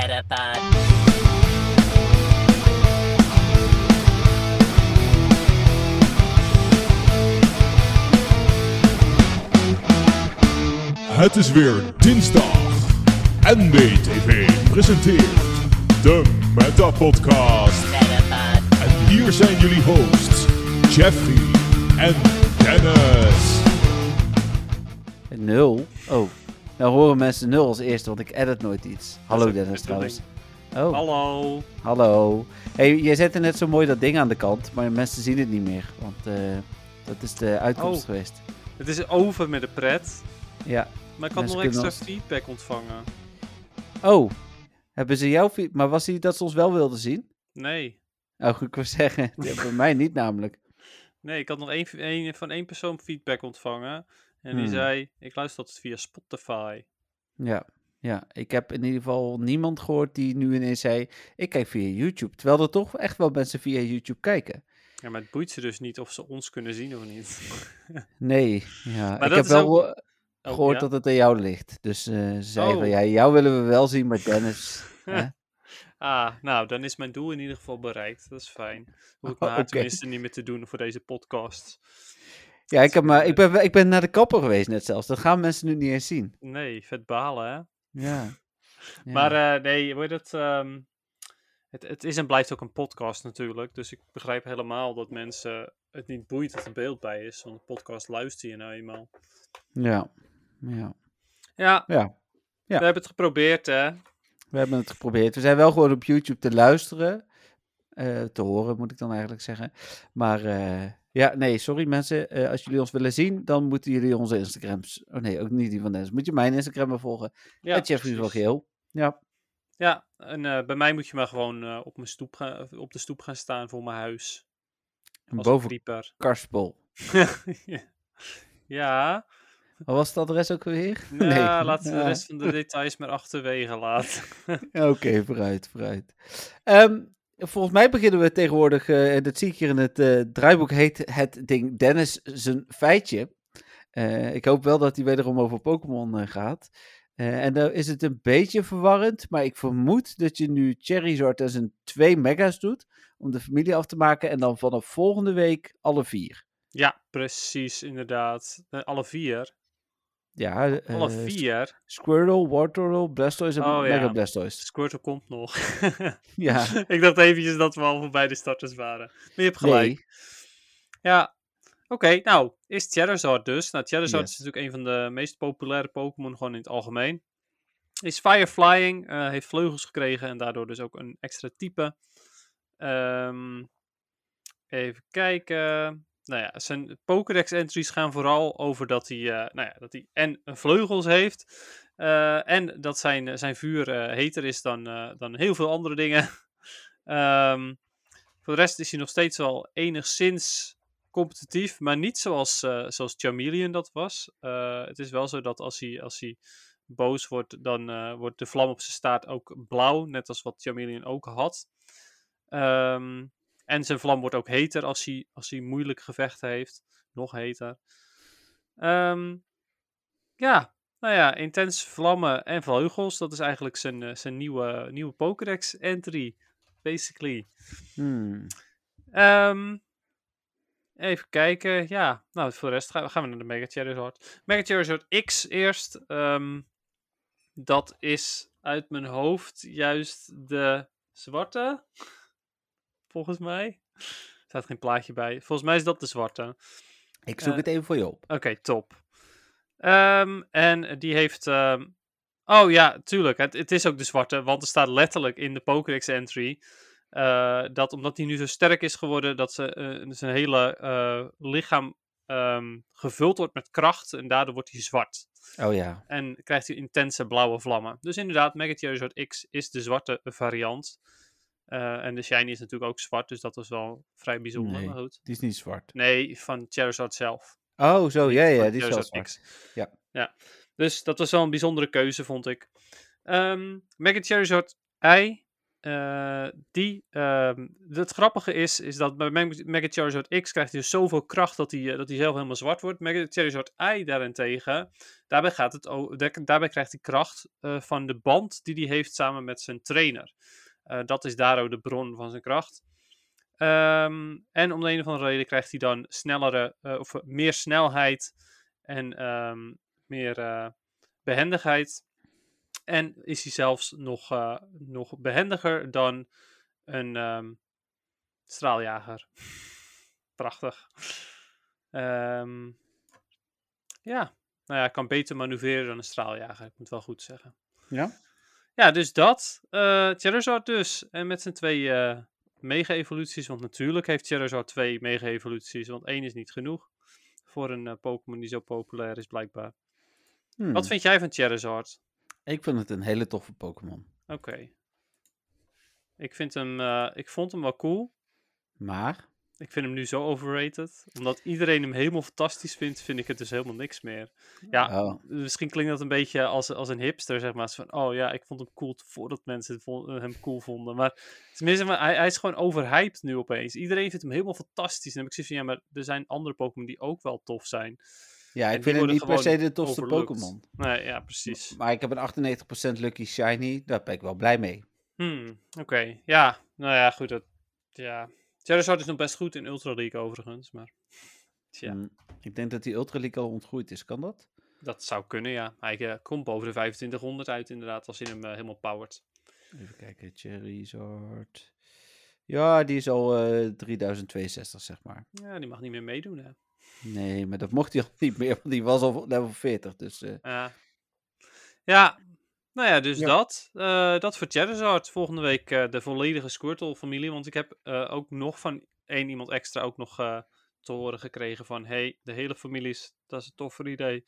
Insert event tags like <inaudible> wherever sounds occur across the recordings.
Metapod. Het is weer dinsdag. NBTV presenteert de Meta Podcast. Metapod. En hier zijn jullie hosts, Jeffrey en Dennis. Nul? Oh. Nou horen mensen nul als eerste, want ik edit nooit iets. Hallo Dennis trouwens. Oh, Hallo. hallo. Hey, jij zette net zo mooi dat ding aan de kant, maar mensen zien het niet meer. Want eh, dat is de uitkomst Oh. geweest. Het is over met de pret. Ja. Maar ik had nog extra feedback ontvangen. Oh, hebben ze jouw feed... Maar was hij dat ze ons wel wilden zien? Nee. Oh, ik wil zeggen, <laughs> bij <laughs> mij niet namelijk. Nee, ik had nog één, één, van één persoon feedback ontvangen. En die Hmm. zei, ik luister dat via Spotify. Ja, ja. Ik heb in ieder geval niemand gehoord die nu ineens zei... Ik kijk via YouTube. Terwijl er toch echt wel mensen via YouTube kijken. Ja, maar het boeit ze dus niet of ze ons kunnen zien of niet. <laughs> Nee, ja. Maar ik heb wel ook- Oh, gehoord ja? dat het aan jou ligt. Dus eh, ze zeiden van, Oh. ja, jou willen we wel zien, maar Dennis... <laughs> hè? Ah, nou, dan is mijn doel in ieder geval bereikt. Dat is fijn. Hoef ik <laughs> Oh, mijn haar oké. tenminste niet meer te doen voor deze podcast. Ja, ik, heb maar, ik, ben, ik ben naar de kapper geweest net zelfs. Dat gaan mensen nu niet eens zien. Nee, vet balen, hè? Ja. <laughs> Ja. Maar eh, nee, heet het, ehm, het? Het is en blijft ook een podcast natuurlijk. Dus ik begrijp helemaal dat mensen het niet boeit dat er beeld bij is. Want een podcast luister je nou eenmaal. ja. Ja. Ja, Ja. we hebben het geprobeerd, hè? We hebben het geprobeerd. We zijn wel gewoon op YouTube te luisteren. eh, te horen, moet ik dan eigenlijk zeggen. Maar eh, ja, nee, sorry mensen. Eh, als jullie ons willen zien, dan moeten jullie onze Instagrams... Oh nee, ook niet die van Dennis. Moet je mijn Instagram maar volgen. Ja, Ja, Jeffrey van. Geel. Ja. Ja, en eh, bij mij moet je maar gewoon eh, op, mijn stoep gaan, op de stoep gaan staan voor mijn huis. Als een boven. <laughs> Karspel. ja, Wat was het adres ook weer? nou, <laughs> laten we de Ja. rest van de details maar achterwege laten. Ja, <laughs> Oké, vooruit, vooruit. Ehm, volgens mij beginnen we tegenwoordig, eh, en dat zie ik hier in het eh, draaiboek, heet het ding Dennis zijn feitje. Eh, ik hoop wel dat hij wederom over Pokémon gaat. En dan is het een beetje verwarrend, maar ik vermoed dat je nu Charizard als een twee mega's doet, om de familie af te maken, en dan vanaf volgende week alle vier. ja, precies, inderdaad. Alle vier. Ja, eh, Alle vier. Squirtle, Wartortle, Blastoise en Oh, ja. Mega Blastoise. Squirtle komt nog. <laughs> Ja, ik dacht eventjes dat we al voorbij de starters waren. Maar je hebt gelijk. nee. Ja. Oké, nou, is Charizard dus. Nou, Charizard Yes. is natuurlijk een van de meest populaire Pokémon gewoon in het algemeen. Is Fire Flying, eh, heeft vleugels gekregen en daardoor dus ook een extra type. Ehm, even kijken. Nou ja, zijn Pokédex entries gaan vooral over dat hij, eh, nou ja, dat hij en vleugels heeft. eh, en dat zijn, zijn vuur eh, heter is dan, eh, dan heel veel andere dingen. <laughs> Ehm, voor de rest is hij nog steeds wel enigszins competitief, maar niet zoals, eh, zoals Charmeleon dat was. Eh, het is wel zo dat als hij, als hij boos wordt, dan eh, wordt de vlam op zijn staart ook blauw, net als wat Charmeleon ook had. Ehm, en zijn vlam wordt ook heter als hij, als hij moeilijk gevechten heeft. Nog heter. Ehm, ja, nou ja, intens vlammen en vleugels. Dat is eigenlijk zijn, eh, zijn nieuwe, nieuwe Pokédex entry, basically. Hmm. Ehm, even kijken. Ja, nou voor de rest gaan, gaan we naar de Mega Charizard. Mega Charizard X eerst. Ehm, dat is uit mijn hoofd juist de zwarte. Volgens mij. Er staat geen plaatje bij. Volgens mij is dat de zwarte. Ik zoek Eh, het even voor je op. Oké, top. Ehm, en die heeft. ehm, Oh ja, tuurlijk. Het, het is ook de zwarte, want er staat letterlijk in de Pokédex entry. eh, dat omdat hij nu zo sterk is geworden, dat ze, eh, zijn hele lichaam ehm, gevuld wordt met kracht. En daardoor wordt hij zwart. Oh ja. En krijgt hij intense blauwe vlammen. Dus inderdaad, Mega Charizard X is de zwarte variant. Eh, en de shiny is natuurlijk ook zwart, dus dat was wel vrij bijzonder. Nee. Goed. Die is niet zwart. Nee, van Charizard zelf. Oh, zo, ja, ja, die is wel zwart. X. Ja. ja. Dus dat was wel een bijzondere keuze, vond ik. Ehm Mega Charizard I eh, die, ehm, het grappige is, is dat bij Meg- Mega Charizard X krijgt hij dus zoveel kracht dat hij, eh, dat hij zelf helemaal zwart wordt. Mega Charizard I daarentegen, daarbij, gaat het, daarbij krijgt hij kracht van de band die hij heeft samen met zijn trainer. Eh, dat is daar ook de bron van zijn kracht. Ehm, en om de een of andere reden krijgt hij dan snellere, eh, of eh, meer snelheid en ehm, meer eh, behendigheid. En is hij zelfs nog, nog behendiger dan een ehm, straaljager. <laughs> Prachtig. Ja, nou ja, kan beter manoeuvreren dan een straaljager. Ik moet wel goed zeggen. Ja? Ja, dus dat. eh Charizard dus. En met zijn twee eh, mega-evoluties. Want natuurlijk heeft Charizard twee mega-evoluties. Want één is niet genoeg. Voor een eh, Pokémon die zo populair is, blijkbaar. Hmm. Wat vind jij van Charizard? Ik vind het een hele toffe Pokémon. Oké. Ik vind hem, ik vond hem wel cool. Maar, Ik vind hem nu zo overrated. Omdat iedereen hem helemaal fantastisch vindt, vind ik het dus helemaal niks meer. Ja, oh, misschien klinkt dat een beetje als, als een hipster, zeg maar. Zo Van, oh ja, ik vond hem cool voordat mensen hem cool vonden. Maar tenminste, maar hij, hij is gewoon overhyped nu opeens. Iedereen vindt hem helemaal fantastisch. En dan heb ik zoiets van, ja, maar er zijn andere Pokémon die ook wel tof zijn. ja, ik vind worden niet per se de tofste. Pokémon. Nee, ja, precies. Maar ik heb een 98% Lucky Shiny, daar ben ik wel blij mee. Hmm, oké. Ja, nou ja, goed. Dat, ja. Charizard is nog best goed in Ultra League overigens, maar... Tja, Hmm, Ik denk dat die Ultra League al ontgroeid is, kan dat? dat zou kunnen, ja. Hij eh, komt boven de 2500 uit inderdaad, als je hem eh, helemaal powert. Even kijken, Charizard. Ja, die is al eh 3062, zeg maar. Ja, die mag niet meer meedoen, hè. Nee, maar dat mocht hij al <laughs> niet meer, want die was al level 40. Dus Ja. ja, nou ja, dus Ja. dat. Eh, dat voor Charizard. Volgende week eh, de volledige Squirtle-familie. Want ik heb eh, ook nog van één iemand extra ook nog te horen gekregen van... hey, de hele familie is, dat is een toffer idee.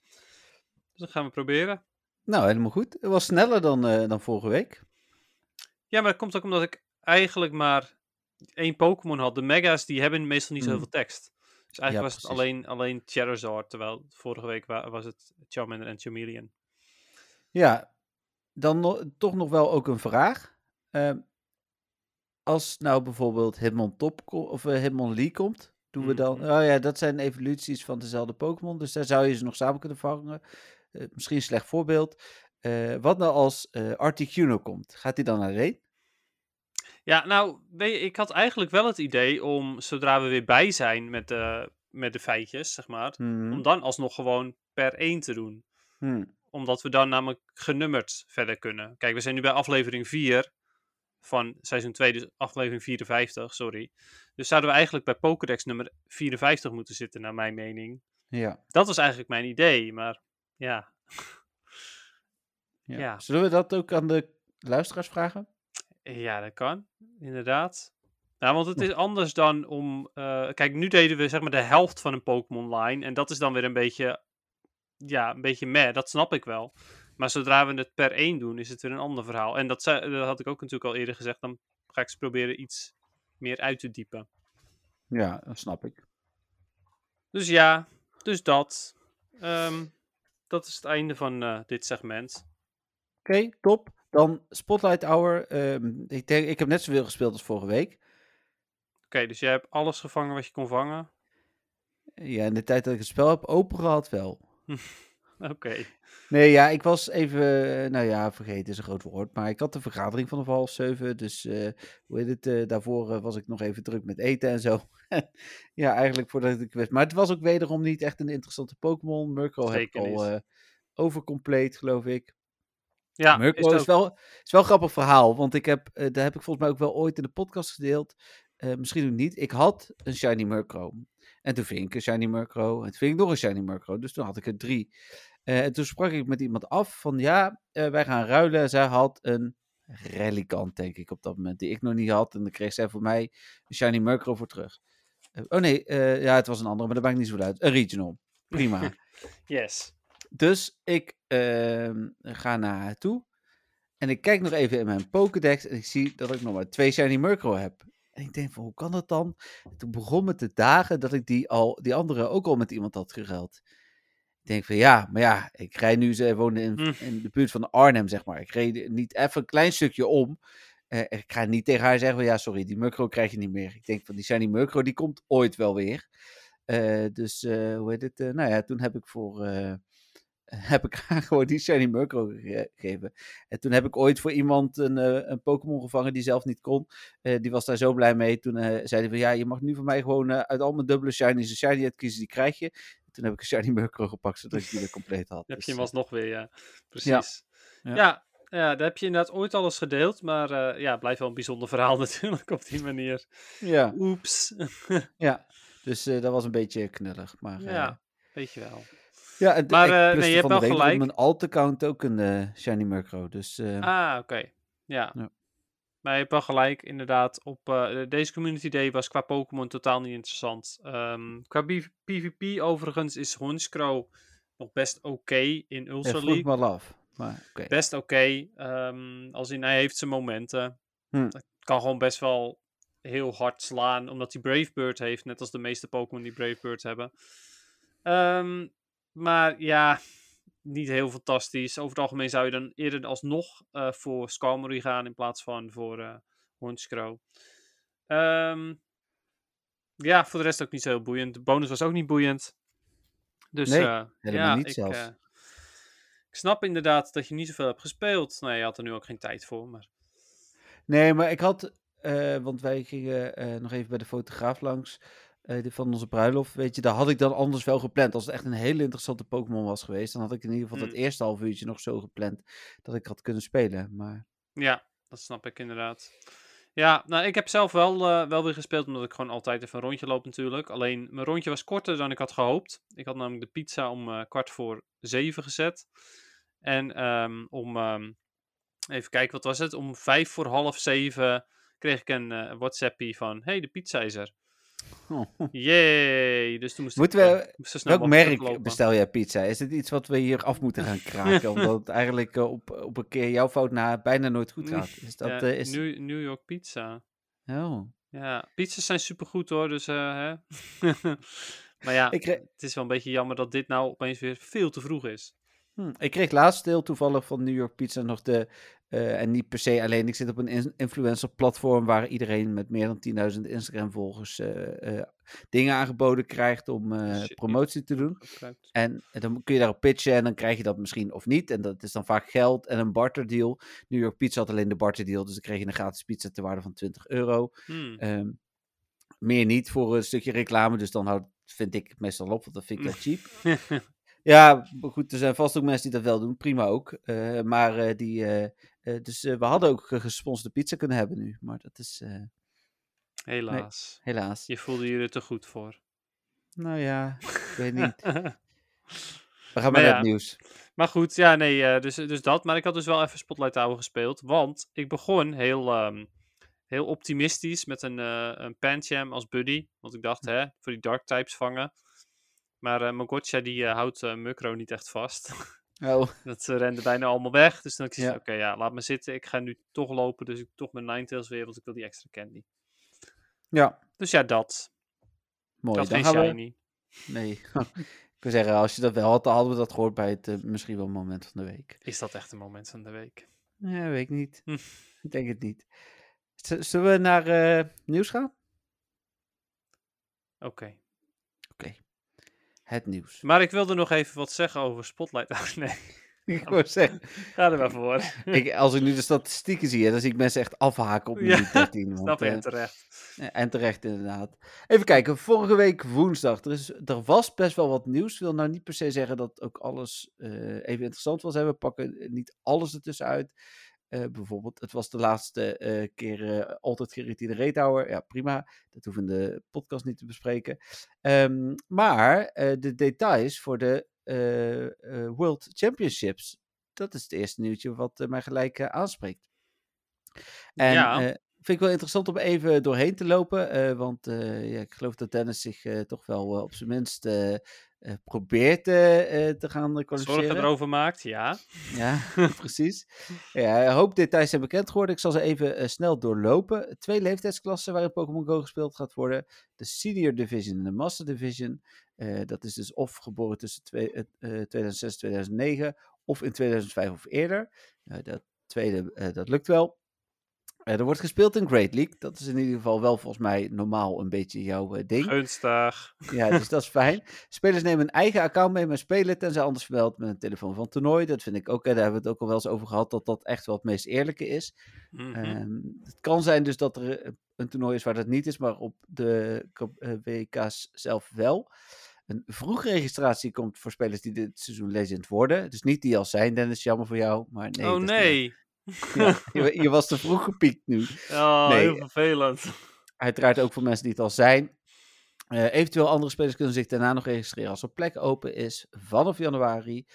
Dus dat gaan we proberen. nou, helemaal goed. Het was sneller dan, dan vorige week. Ja, maar dat komt ook omdat ik eigenlijk maar één Pokémon had. De Mega's, die hebben meestal niet Mm. zoveel tekst. Dus eigenlijk Ja, was het alleen, alleen Charizard. Terwijl vorige week wa- was het Charmander en Charmeleon. Ja, dan no- toch nog wel ook een vraag. Ehm, als nou bijvoorbeeld Hitmontop ko- of eh, Hitmonlee komt, doen we dan... Mhm. Oh ja, dat zijn evoluties van dezelfde Pokémon, dus daar zou je ze nog samen kunnen vangen. Eh, misschien een slecht voorbeeld. Eh, wat nou als eh Articuno komt? Gaat hij dan alleen? Ja, nou, weet je, ik had eigenlijk wel het idee om, zodra we weer bij zijn met de, met de feitjes, zeg maar, Mhm. om dan alsnog gewoon per één te doen. Hmm. Omdat we dan namelijk genummerd verder kunnen. Kijk, we zijn nu bij aflevering 4 van seizoen 2, dus aflevering 54, sorry. Dus zouden we eigenlijk bij Pokédex nummer 54 moeten zitten, naar mijn mening. Ja. Dat was eigenlijk mijn idee, maar ja. <laughs> Ja. Ja. Zullen we dat ook aan de luisteraars vragen? Ja, dat kan, inderdaad. Nou, want het is anders dan om... eh, kijk, nu deden we zeg maar de helft van een Pokémon-line. En dat is dan weer een beetje... Ja, een beetje meh, dat snap ik wel. Maar zodra we het per één doen, is het weer een ander verhaal. En dat, zei, dat had ik ook natuurlijk al eerder gezegd. Dan ga ik ze proberen iets meer uit te diepen. Ja, dat snap ik. Dus ja, dus dat. Ehm, dat is het einde van eh, dit segment. Oké, top. Dan Spotlight Hour. Ehm, ik, denk, ik heb net zoveel gespeeld als vorige week. Oké, dus jij hebt alles gevangen wat je kon vangen. Ja, in de tijd dat ik het spel heb open gehad wel. <laughs> Oké. Nee, ja, ik was even, eh, nou ja, vergeten is een groot woord. Maar ik had een vergadering van half zeven. Dus, eh, hoe heet het, eh, daarvoor was ik nog even druk met eten en zo. <laughs> ja, eigenlijk voordat ik wist. Maar het was ook wederom niet echt een interessante Pokémon. Murkrow heb ik al overcompleet, geloof ik. Ja, Murkrow het is, ook. wel, is wel een grappig verhaal. Want ik heb, daar heb ik volgens mij ook wel ooit in de podcast gedeeld. Misschien ook niet. Ik had een Shiny Murkrow. En toen ving ik een Shiny Murkrow. En toen ving ik nog een Shiny Murkrow. Dus toen had ik er drie. Eh, en toen sprak ik met iemand af van ja, eh, wij gaan ruilen. Zij had een Relicant, denk ik, op dat moment. Die ik nog niet had. En dan kreeg zij voor mij een Shiny Murkrow voor terug. Eh, oh nee, ja, het was een andere, maar dat maakt niet zo uit. Een Regional. Prima. <laughs> Yes. Dus ik ehm, ga naar haar toe. En ik kijk nog even in mijn Pokédex. En ik zie dat ik nog maar twee Shiny Murkrow heb. En ik denk van, hoe kan dat dan? En toen begon met de dagen dat ik die, al, die andere ook al met iemand had geruild. Ik denk van, ja, maar ja, ik rij nu, ze wonen in, Hm. in de buurt van Arnhem, zeg maar. Ik reed niet even een klein stukje om. Eh, ik ga niet tegen haar zeggen van ja, sorry, die Murkrow krijg je niet meer. Ik denk van die shiny Murkrow, die komt ooit wel weer. Eh, dus eh, hoe heet het? nou ja, toen heb ik voor heb ik <laughs> haar gewoon die shiny Murkrow ge- gegeven. En toen heb ik ooit voor iemand een, eh, een Pokémon gevangen die zelf niet kon. Eh, die was daar zo blij mee. Toen eh, zei hij van ja, je mag nu van mij gewoon uit al mijn dubbele shinies een shiny uitkiezen, die krijg je. Toen heb ik een shiny <laughs> Murkrow gepakt, zodat ik die weer compleet had. <laughs> heb Dus, je hem eh, alsnog weer, ja. Precies. Ja. Ja, ja. daar heb je inderdaad ooit alles gedeeld. Maar ja, blijft wel een bijzonder verhaal natuurlijk op die manier. ja, Oeps. ja. Dus dat was een beetje knullig. Maar, ja, weet je wel. Ja het, Maar, ik eh, nee, je hebt wel gelijk. mijn alt-account ook een eh, shiny Murkrow. Dus eh, Ah, oké. Ja. Ja. Maar je hebt wel gelijk, inderdaad. Op deze Community Day was qua Pokémon totaal niet interessant. Ehm, qua PvP overigens is Honchkrow nog best oké in Ultra League. al af. Maar oké. Best oké. ehm, als in, hij heeft zijn momenten. Hm. Kan gewoon best wel heel hard slaan, omdat hij Brave Bird heeft. Net als de meeste Pokémon die Brave Bird hebben. Ehm, maar ja, niet heel fantastisch. Over het algemeen zou je dan eerder alsnog eh voor Skarmory gaan in plaats van voor eh Honchkrow. Ehm, ja, voor de rest ook niet zo heel boeiend. De bonus was ook niet boeiend. Dus Nee, eh, helemaal ja, niet ik, zelfs. ik snap inderdaad dat je niet zoveel hebt gespeeld. Nee, je had er nu ook geen tijd voor. Maar... Nee, maar ik had, want wij gingen nog even bij de fotograaf langs eh, van onze bruiloft. Weet je, daar had ik dan anders wel gepland. Als het echt een hele interessante Pokémon was geweest, dan had ik in ieder geval Hmm. dat eerste half uurtje nog zo gepland dat ik had kunnen spelen. Maar Ja, dat snap ik inderdaad. Ja, nou, ik heb zelf wel, eh, wel weer gespeeld, omdat ik gewoon altijd even een rondje loop natuurlijk. Alleen, mijn rondje was korter dan ik had gehoopt. Ik had namelijk de pizza om eh, kwart voor zeven gezet. En ehm, om, ehm, even kijken, wat was het? Om vijf voor half zeven kreeg ik een eh, WhatsAppie van, hey, de pizza is er. Yay! Dus toen moest Moeten ik, we- eh, moest zo snel welk merk bestel jij pizza? Is dit iets wat we hier af moeten gaan <laughs> kraken? Omdat het eigenlijk eh, op, op een keer jouw fout na bijna nooit goed gaat. Is dat, Ja, eh, is... New, New York Pizza. Oh. Ja, pizza's zijn supergoed hoor, dus hè. <laughs> maar ja, kreeg, het is wel een beetje jammer dat dit nou opeens weer veel te vroeg is. hm, ik kreeg laatst heel toevallig van New York Pizza nog de... eh, en niet per se alleen, ik zit op een in- influencer platform waar iedereen met meer dan 10.000 Instagram volgers eh, eh, dingen aangeboden krijgt om Shit, promotie te doen. En dan kun je daarop pitchen en dan krijg je dat misschien of niet. En dat is dan vaak geld en een barterdeal. New York Pizza had alleen de barterdeal, dus dan kreeg je een gratis pizza ter waarde van 20 euro. Hmm. Ehm, meer niet voor een stukje reclame, dus dan houdt, vind ik het meestal op, want dat vind ik wel <laughs> cheap. Ja, goed, er zijn vast ook mensen die dat wel doen, prima ook. Maar die, dus eh, we hadden ook gesponsorde pizza kunnen hebben nu, maar dat is eh, Helaas. helaas. Je voelde je er te goed voor. Nou ja, ik weet niet. <laughs> We gaan Maar naar ja. het nieuws. maar goed, ja, nee, eh, dus, dus dat. Maar ik had dus wel even Spotlight Tower gespeeld. Want ik begon heel, ehm, heel optimistisch met een, eh een Pancham als buddy. Want ik dacht, hè, voor die Dark types vangen. Maar eh Mogotcha die eh, houdt eh Mukro niet echt vast. <laughs> Oh, <laughs> Dat ze renden bijna allemaal weg. Dus dan dacht ik, Ja. oké, ja, laat me zitten. Ik ga nu toch lopen. Dus ik toch mijn Ninetales weer, want ik wil die extra candy. ja, Dus ja, dat. mooi. dat Dan we... shiny. Nee, <laughs> ik wil zeggen, als je dat wel had, dan hadden we dat gehoord bij het eh, misschien wel moment van de week. Is dat echt een moment van de week? Ja, weet ik niet. Hm. Ik denk het niet. Z- zullen we naar eh, nieuws gaan? Oké. Het nieuws. Maar ik wilde nog even wat zeggen over Spotlight. <laughs> Oh, nee, ik wou zeggen, ga er maar voor. <laughs> ik, als ik nu de statistieken zie, dan zie ik mensen echt afhaken op Ja, minuut 13. <laughs> want, Snap je, eh, en terecht. Ja, En terecht inderdaad. Even kijken, vorige week woensdag. Er, is, er was best wel wat nieuws. Ik wil nou niet per se zeggen dat ook alles eh, even interessant was. Hè. We pakken niet alles ertussen uit. Eh, bijvoorbeeld, het was de laatste eh, keer eh, altijd geriteerde Reethour. Ja, prima. Dat hoeven de podcast niet te bespreken. Ehm, maar de details voor de World Championships. Dat is het eerste nieuwtje wat mij gelijk aanspreekt. En Ja. vind ik wel interessant om even doorheen te lopen. want ja, ik geloof dat Dennis zich toch wel op zijn minst eh, probeert eh, te gaan Zorgen kwalificeren. erover maakt, ja. Ja, <laughs> <laughs> precies. Ja, een hoop details zijn bekend geworden. Ik zal ze even snel doorlopen. Twee leeftijdsklassen waarin Pokémon Go gespeeld gaat worden. De Senior Division en de Master Division. Dat is dus of geboren tussen twee, eh, eh, 2006 en 2009 of in 2005 of eerder. Dat tweede, dat lukt wel. Eh, er wordt gespeeld in Great League. Dat is in ieder geval wel volgens mij normaal een beetje jouw eh, ding. Gunstig. Ja, dus dat is <laughs> fijn. Spelers nemen een eigen account mee, maar spelen tenzij anders vermeld met een telefoon van toernooi. Dat vind ik ook, daar hebben we het ook al wel eens over gehad, dat dat echt wel het meest eerlijke is. Mhm. Ehm, het kan zijn dus dat er eh, een toernooi is waar dat niet is, maar op de WK's zelf wel. Een vroege registratie komt voor spelers die dit seizoen legend worden. Dus niet die al zijn, Dennis, jammer voor jou. Maar nee, oh nee. <laughs> Ja, je, je was te vroeg gepiekt nu. Oh, Nee. heel vervelend. Uiteraard ook voor mensen die het al zijn. Eh, eventueel andere spelers kunnen zich daarna nog registreren als er plek open is vanaf januari.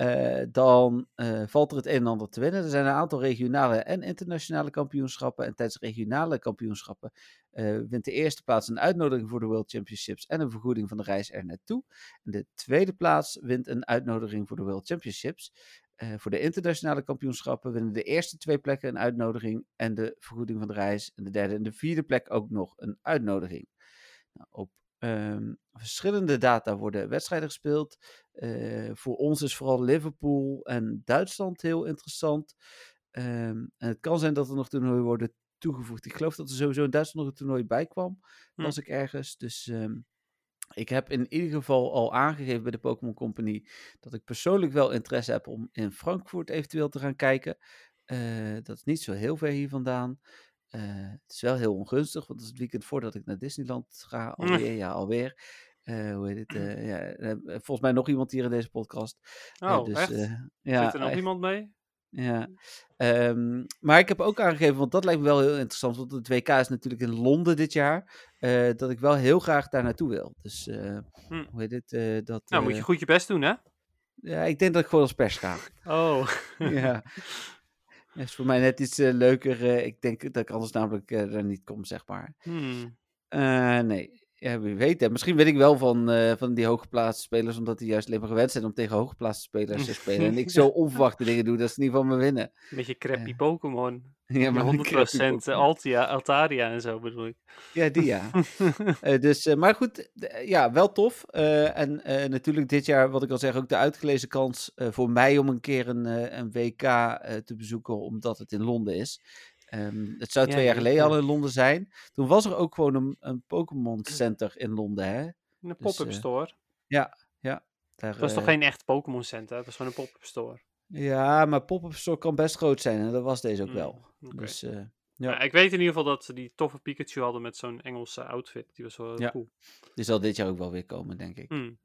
Eh, dan eh, valt er het een en ander te winnen. Er zijn een aantal regionale en internationale kampioenschappen. En tijdens regionale kampioenschappen eh, wint de eerste plaats een uitnodiging voor de World Championships en een vergoeding van de reis er naartoe. En de tweede plaats wint een uitnodiging voor de World Championships. Eh, voor de internationale kampioenschappen winnen de eerste twee plekken een uitnodiging en de vergoeding van de reis. En de derde en de vierde plek ook nog een uitnodiging. Nou, op ehm, verschillende data worden wedstrijden gespeeld. Eh, voor ons is vooral Liverpool en Duitsland heel interessant. Ehm, en het kan zijn dat er nog toernooien worden toegevoegd. Ik geloof dat er sowieso in Duitsland nog een toernooi bij kwam. Hm. Las ik ergens. Dus ehm, ik heb in ieder geval al aangegeven bij de Pokémon Company dat ik persoonlijk wel interesse heb om in Frankfurt eventueel te gaan kijken. Eh, dat is niet zo heel ver hier vandaan. Eh, het is wel heel ongunstig, want het is het weekend voordat ik naar Disneyland ga. Alweer, <laughs> ja, alweer. Eh, hoe heet het? ja, volgens mij nog iemand hier in deze podcast. Oh, echt? eh, ja, Zit er nog echt. iemand mee? Ja, Ehm, maar ik heb ook aangegeven, want dat lijkt me wel heel interessant, want het WK is natuurlijk in Londen dit jaar, eh, dat ik wel heel graag daar naartoe wil. Dus, eh, Hm. hoe heet het? eh, dat, Nou, moet je goed je best doen, hè? ja, ik denk dat ik gewoon als pers ga. <laughs> Oh. <laughs> ja. Dat is voor mij net iets leuker. ik denk dat ik anders namelijk er niet kom, zeg maar. Hmm. Nee, ja, wie weet. Hè. Misschien weet ik wel van, eh, van die hooggeplaatste spelers, omdat die juist alleen maar gewend zijn om tegen hooggeplaatste spelers te spelen. en ik zo <laughs> onverwachte dingen doe dat ze niet van me winnen. Een beetje crappy Ja. Pokémon. <laughs> Ja, maar 100% <laughs> Altia, Altaria en zo bedoel ik. Ja, die ja. Eh, dus, eh, maar goed, eh, ja, wel tof. Eh, en eh, natuurlijk dit jaar, wat ik al zeg, ook de uitgelezen kans eh, voor mij om een keer een, eh, een WK eh, te bezoeken, omdat het in Londen is. Ehm, het zou Ja, twee jaar ja, geleden ja. al in Londen zijn. Toen was er ook gewoon een, een Pokémon Center in Londen, hè? Een pop-up eh, store. Daar, Het was toch eh, geen echt Pokémon Center? Het was gewoon een pop-up store. Ja, maar pop-up store kan best groot zijn en dat was deze ook Hmm, wel. Dus eh, Ja. ja, ik weet in ieder geval dat ze die toffe Pikachu hadden met zo'n Engelse outfit. Die was wel Ja. cool. die zal dit jaar ook wel weer komen, denk ik. Hmm.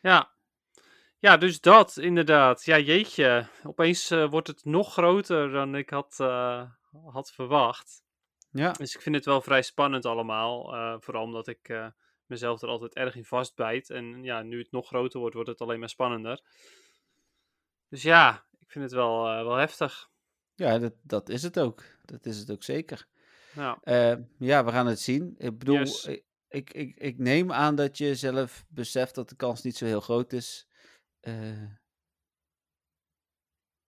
Ja. Ja, dus dat inderdaad. Ja, jeetje. Opeens eh, wordt het nog groter dan ik had, eh, had verwacht. Ja, Dus ik vind het wel vrij spannend allemaal. eh, vooral omdat ik mezelf er altijd erg in vastbijt. En ja, nu het nog groter wordt, wordt het alleen maar spannender. Dus ja, ik vind het wel, wel heftig. ja dat, dat is het ook. Dat is het ook zeker. Ja, Eh, ja, we gaan het zien. Ik bedoel, Yes. ik, ik, ik neem aan dat je zelf beseft dat de kans niet zo heel groot is. Eh,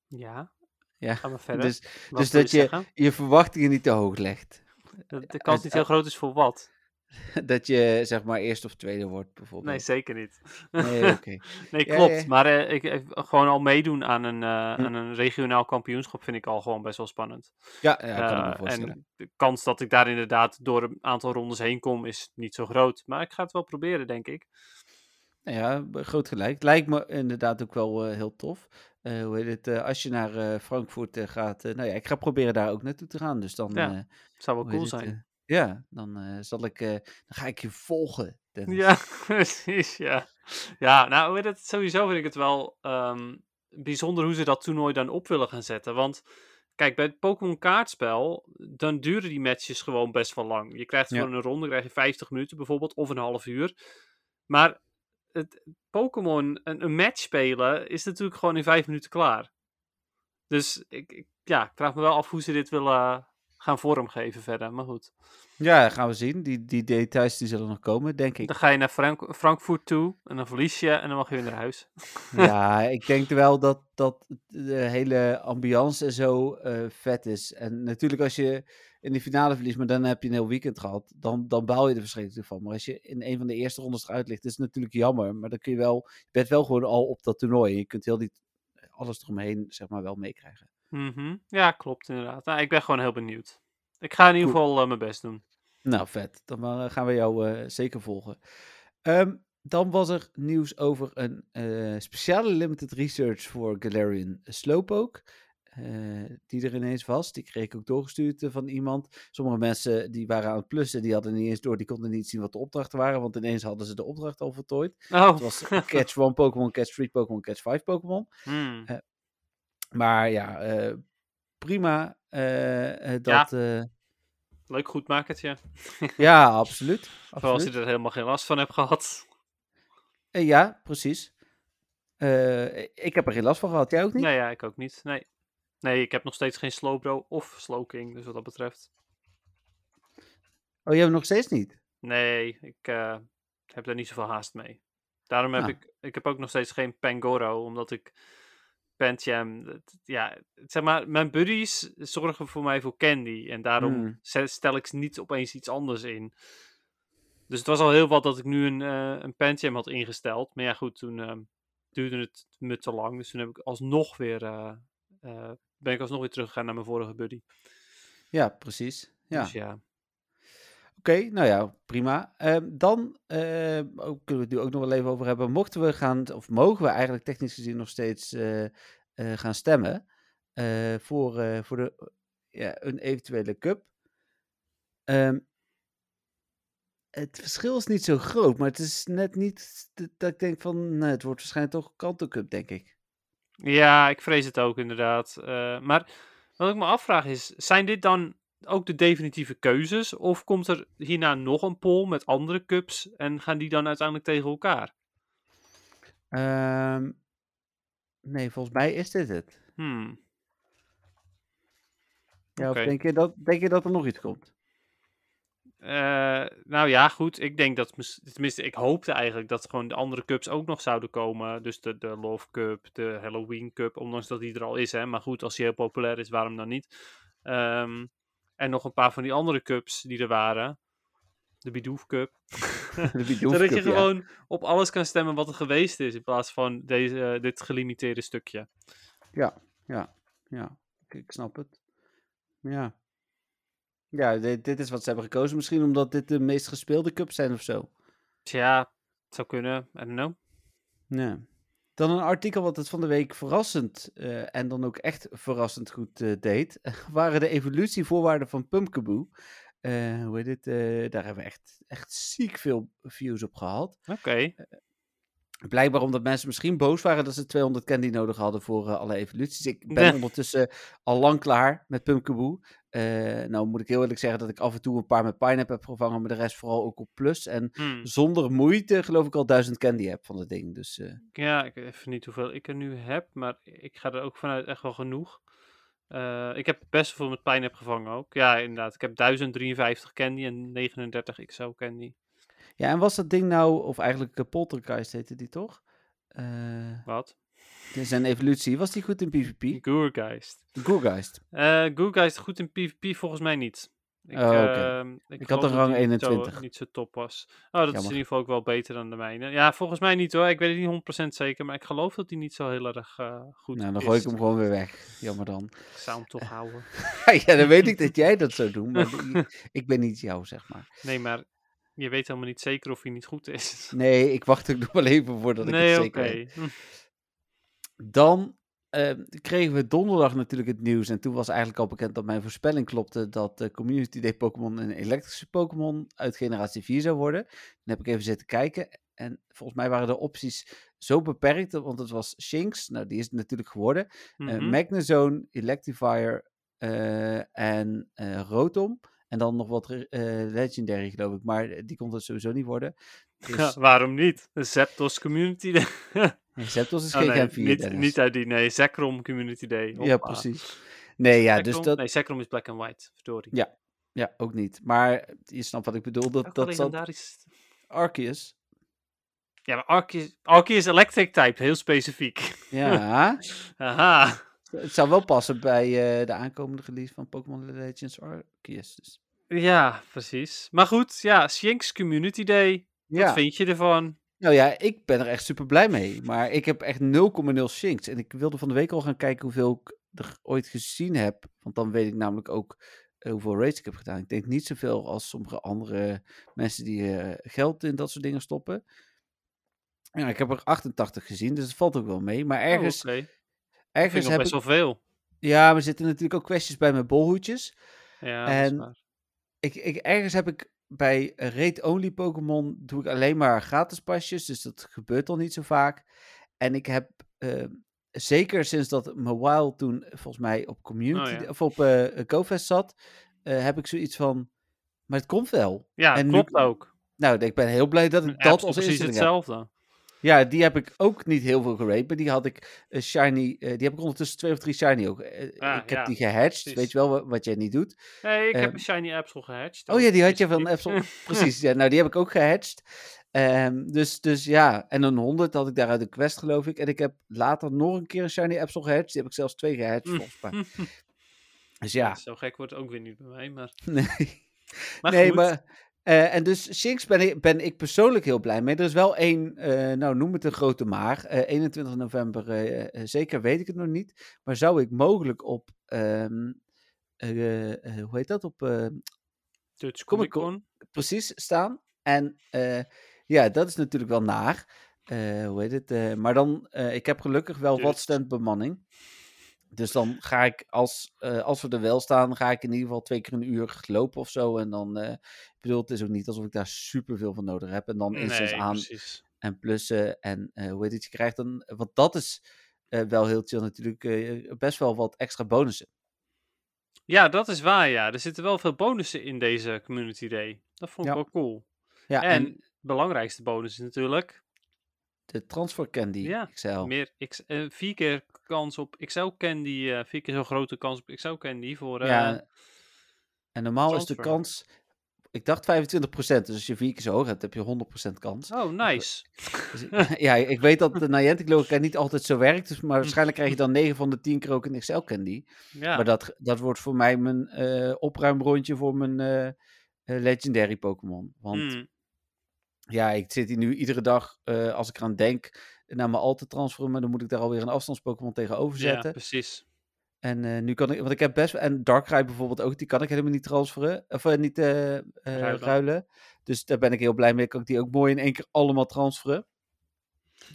ja. ja, verder. dus, Wat dus dat je zeggen? je verwachtingen niet te hoog legt. Dat de kans niet heel groot is voor wat? <laughs> dat je zeg maar eerste of tweede wordt, bijvoorbeeld. Nee, zeker niet. Nee, oké. <laughs> Nee, klopt. ja. Maar eh, ik, gewoon al meedoen aan een, eh, Hm. aan een regionaal kampioenschap vind ik al gewoon best wel spannend. Ja, ja kan ik me Eh, voorstellen. en de kans dat ik daar inderdaad door een aantal rondes heen kom is niet zo groot. Maar ik ga het wel proberen, denk ik. Nou ja, groot gelijk. Lijkt me inderdaad ook wel eh, heel tof. Eh, hoe heet het? eh, als je naar Frankfurt gaat. nou ja, ik ga proberen daar ook naartoe te gaan. Dus dan. Ja, Zou wel hoe heet cool zijn. ja, dan zal ik. dan ga ik je volgen. Dennis. Ja, <laughs> precies, ja. Ja, nou, weet het, sowieso vind ik het wel ehm, bijzonder hoe ze dat toernooi dan op willen gaan zetten. Want, kijk, bij het Pokémon kaartspel, dan duren die matches gewoon best wel lang. Je krijgt Ja. gewoon een ronde, krijg je 50 minuten bijvoorbeeld, of een half uur. Maar Pokémon, een, een match spelen, is natuurlijk gewoon in vijf minuten klaar. Dus ik, ik, ja, ik vraag me wel af hoe ze dit willen gaan vormgeven verder, maar goed. Ja, gaan we zien. Die, die details die zullen nog komen, denk ik. Dan ga je naar Frank Frankfurt toe, en dan verlies je, en dan mag je weer naar huis. <laughs> Ja, <laughs> ik denk wel dat, dat de hele ambiance en zo eh, vet is. En natuurlijk als je in de finale verliest, maar dan heb je een heel weekend gehad, dan, dan baal je er verschrikkelijk van. Maar als je in een van de eerste rondes eruit ligt, is het natuurlijk jammer. Maar dan kun je wel, je bent wel gewoon al op dat toernooi. Je kunt heel die, alles eromheen, zeg maar, wel meekrijgen. Mhm. Ja, klopt inderdaad. Nou, ik ben gewoon heel benieuwd. Ik ga in ieder geval eh, mijn best doen. Nou, vet. Dan eh, gaan we jou eh, zeker volgen. Ehm, dan was er nieuws over een speciale limited research voor Galarian Slowpoke. Eh, die er ineens was. Die kreeg ik ook doorgestuurd eh, van iemand. Sommige mensen die waren aan het plussen, die hadden niet eens door, die konden niet zien wat de opdrachten waren, want ineens hadden ze de opdracht al voltooid. Oh. Het was Catch 1 Pokémon, Catch 3 Pokémon, Catch 5 Pokémon. Hmm. Maar ja, eh, prima. eh, eh, dat, eh, Leuk goed makertje. ja, <laughs> absoluut. Vooral als je er helemaal geen last van hebt gehad. Eh, ja, precies. Eh, ik heb er geen last van gehad. Jij ook niet? Nee, ja, ik ook niet. Nee. Nee, ik heb nog steeds geen Slowbro of Slowking, dus wat dat betreft. Oh, jij hebt hem nog steeds niet? Nee, ik eh, heb daar niet zoveel haast mee. Daarom heb Ah. ik, ik heb ook nog steeds geen Pangoro, omdat ik het- ja, zeg maar, mijn buddies zorgen voor mij voor Candy. En daarom Hmm. stel ik niet opeens iets anders in. Dus het was al heel wat dat ik nu een, eh een Pancham had ingesteld. Maar ja, goed, toen eh, duurde het me te lang. Dus toen heb ik alsnog weer, eh, ben ik alsnog weer teruggegaan naar mijn vorige buddy. Ja, precies. Ja. Dus ja. Oké, nou ja, prima. Ehm, dan eh, ook, kunnen we het nu ook nog wel even over hebben. Mochten we gaan, of mogen we eigenlijk technisch gezien nog steeds eh, eh, gaan stemmen eh, voor, voor de, ja, een eventuele cup? Ehm, het verschil is niet zo groot, maar het is net niet dat- ik denk van, nee, het wordt waarschijnlijk toch Kanto Cup, denk ik. Ja, ik vrees het ook inderdaad. Eh, maar wat ik me afvraag is, zijn dit dan ook de definitieve keuzes? Of komt er hierna nog een poll met andere cups en gaan die dan uiteindelijk tegen elkaar? Ehm, nee, volgens mij is dit het. Hmm. Ja. Of denk je, dat, denk je dat er nog iets komt? Eh, nou ja, goed. Ik denk dat, tenminste, ik hoopte eigenlijk dat gewoon de andere cups ook nog zouden komen. Dus de, de Love Cup, de Halloween Cup, ondanks dat die er al is. Hè. Maar goed, als die heel populair is, waarom dan niet? Ehm, en nog een paar van die andere cups die er waren. De Bidoof Cup. <laughs> De Bidoof <laughs> Zodat je ja. gewoon op alles kan stemmen wat er geweest is. In plaats van deze, eh, dit gelimiteerde stukje. Ja, ik, ik snap het. Ja. Ja, dit, dit is wat ze hebben gekozen. Misschien omdat dit de meest gespeelde cups zijn of zo. Tja, het zou kunnen. I don't know. Ja. Dan een artikel wat het van de week verrassend eh, en dan ook echt verrassend goed eh, deed. <laughs> waren de evolutievoorwaarden van Pumpkaboo. Eh hoe heet eh, daar hebben we echt, echt ziek veel views op gehad. Oké. Blijkbaar omdat mensen misschien boos waren dat ze 200 candy nodig hadden voor eh, alle evoluties. Ik ben ondertussen al lang klaar met Pumpkaboo. Eh nou moet ik heel eerlijk zeggen dat ik af en toe een paar met Pineapple heb gevangen, maar de rest vooral ook op plus. En Hmm. zonder moeite geloof ik al 1000 candy heb van het ding. Dus eh, Ja, ik weet even niet hoeveel ik er nu heb, maar ik ga er ook vanuit echt wel genoeg. Eh, ik heb best veel met pijn heb gevangen ook. Ja, inderdaad. Ik heb 1053 candy en 39 XO candy. Ja, en was dat ding nou, of eigenlijk uh, Poltergeist heette die toch? Eh Wat? zijn evolutie, was die goed in PvP? Gourgeist. Gourgeist. Eh Gourgeist goed in PvP volgens mij niet. Ik, Oh, ehm, ik, Ik had een rang die niet zo- 21. Niet zo top was. Oh, dat is in ieder geval ook wel beter dan de mijne. Ja, volgens mij niet hoor. Ik weet het niet 100% zeker, maar ik geloof dat die niet zo heel erg eh, goed Nou, dan is. gooi ik hem gewoon weer weg. Jammer dan. Ik zou hem toch houden. <laughs> ja, dan weet ik dat <laughs> jij dat zou doen, maar ik, <laughs> ik ben niet jou, zeg maar. Nee, maar je weet helemaal niet zeker of hij niet goed is. <laughs> Nee, ik wacht ook nog wel even voordat ik het zeker weet. Dan eh, kregen we donderdag natuurlijk het nieuws. En toen was eigenlijk al bekend dat mijn voorspelling klopte dat de Community Day Pokémon een elektrische Pokémon uit generatie 4 zou worden. Dan heb ik even zitten kijken. En volgens mij waren de opties zo beperkt, want het was Shinx. Nou, die is het natuurlijk geworden. Eh, Mhm. Magnezone, Electivire eh, en eh Rotom. En dan nog wat eh, Legendary, geloof ik. Maar die kon het sowieso niet worden. <laughs> Dus Ja, waarom niet? De Zapdos Community Day. <laughs> Zapdos is Oh, geen nee, Gen 4, niet, Dennis. niet uit die, nee, Zekrom Community Day. Ja, precies. Nee, ja, dus dat... Nee, Zekrom is black and white, verdorie. Ja, Ja, ook niet. Maar je snapt wat ik bedoel. Dat, dat wel zat legendarisch. Arceus. Ja, maar Arceus, Arceus Electric type, heel specifiek. Ja, <laughs> Aha. Het zou wel passen bij eh, de aankomende release van Pokémon Legends Arceus. Dus. Ja, precies. Maar goed, ja, Shinx Community Day. Wat Ja, vind je ervan? nou ja, ik ben er echt super blij mee. Maar ik heb echt 0,0 Shinx. En ik wilde van de week al gaan kijken hoeveel ik er ooit gezien heb, want dan weet ik namelijk ook eh, hoeveel raids ik heb gedaan. Ik denk niet zoveel als sommige andere mensen die eh, geld in dat soort dingen stoppen. Ja, ik heb er 88 gezien, dus het valt ook wel mee. Maar ergens, Oh, oké. Ergens nog heb best ik... wel veel. Ja, er zitten natuurlijk ook kwesties bij mijn bolhoedjes. Ja, dat is En-. Ik, ik, ergens heb ik bij raid-only Pokémon doe ik alleen maar gratis pasjes, dus dat gebeurt al niet zo vaak. En ik heb eh, zeker sinds dat Mawile toen volgens mij op community Oh, ja. of op eh GoFest zat, eh, heb ik zoiets van, maar het komt wel. Ja, en nu- klopt ook. Nou, ik ben heel blij dat ik app dat is als precies heb. Ja, die heb ik ook niet heel veel gerate, maar die had ik eh, shiny, eh, die heb ik ondertussen twee of drie shiny ook. Eh, Ah, ik heb die gehatcht, precies. weet je wel wat, wat jij niet doet. Nee, ik heb Ehm, een Shiny Apple gehatcht. Oh ja, die had je van Epson. <laughs> Precies, ja, nou die heb ik ook gehatcht. Ehm, dus, dus ja, en een 100 had ik daar uit de quest geloof ik. En ik heb later nog een keer een Shiny Epson gehatcht. Die heb ik zelfs twee gehatcht <laughs> volgens mij. Dus ja, Zo gek wordt het ook weer niet bij mij, maar... <laughs> nee. maar nee, goed. maar... eh, en dus Shinx ben ik, ben ik persoonlijk heel blij mee. Er is wel één, eh, nou noem het een grote maar. Eh, 21 november, zeker weet ik het nog niet. Maar zou ik mogelijk op, ehm, eh, eh, hoe heet dat? Op Dutch Comic Con. Precies staan. En ja, dat is natuurlijk wel naar. Hoe heet het? Maar dan, ik heb gelukkig wel wat standbemanning. Dus dan ga ik, als, eh, als we er wel staan, ga ik in ieder geval twee keer een uur lopen of zo. En dan, eh, ik bedoel, het is ook niet alsof ik daar super veel van nodig heb. En dan is het Nee, aan precies. en plussen. En eh, hoe heet het? Je krijgt dan, want dat is wel heel chill natuurlijk, best wel wat extra bonussen. Ja, dat is waar, ja. Er zitten wel veel bonussen in deze Community Day. Dat vond ik Ja. wel cool. Ja, en, en, de belangrijkste bonus is natuurlijk de transfer candy Ja, XL. meer X, eh, vier keer kans op XL Candy. eh vier keer zo'n grote kans op XL Candy voor... eh, Ja, en normaal is de kans, ik dacht 25%, dus als je vier keer zo hoog hebt, heb je 100% kans. Oh, nice. Dus, <laughs> ja, ik weet dat de Niantic logica niet altijd zo werkt, dus, maar <laughs> waarschijnlijk krijg je dan 9 van de 10 keer ook een XL candy. Ja, Maar dat, dat wordt voor mij mijn eh opruimrondje voor mijn eh, eh, legendary Pokémon. Want mm, ja, ik zit hier nu iedere dag, eh, als ik eraan denk, naar mijn al te transferen, maar dan moet ik daar alweer een afstands-Pokémon tegenover ja, zetten. precies. En eh, nu kan ik, want ik heb best, en Darkrai bijvoorbeeld ook, die kan ik helemaal niet transferen, of eh, niet Ruilen. ruilen. Dus daar ben ik heel blij mee, kan ik die ook mooi in één keer allemaal transferen.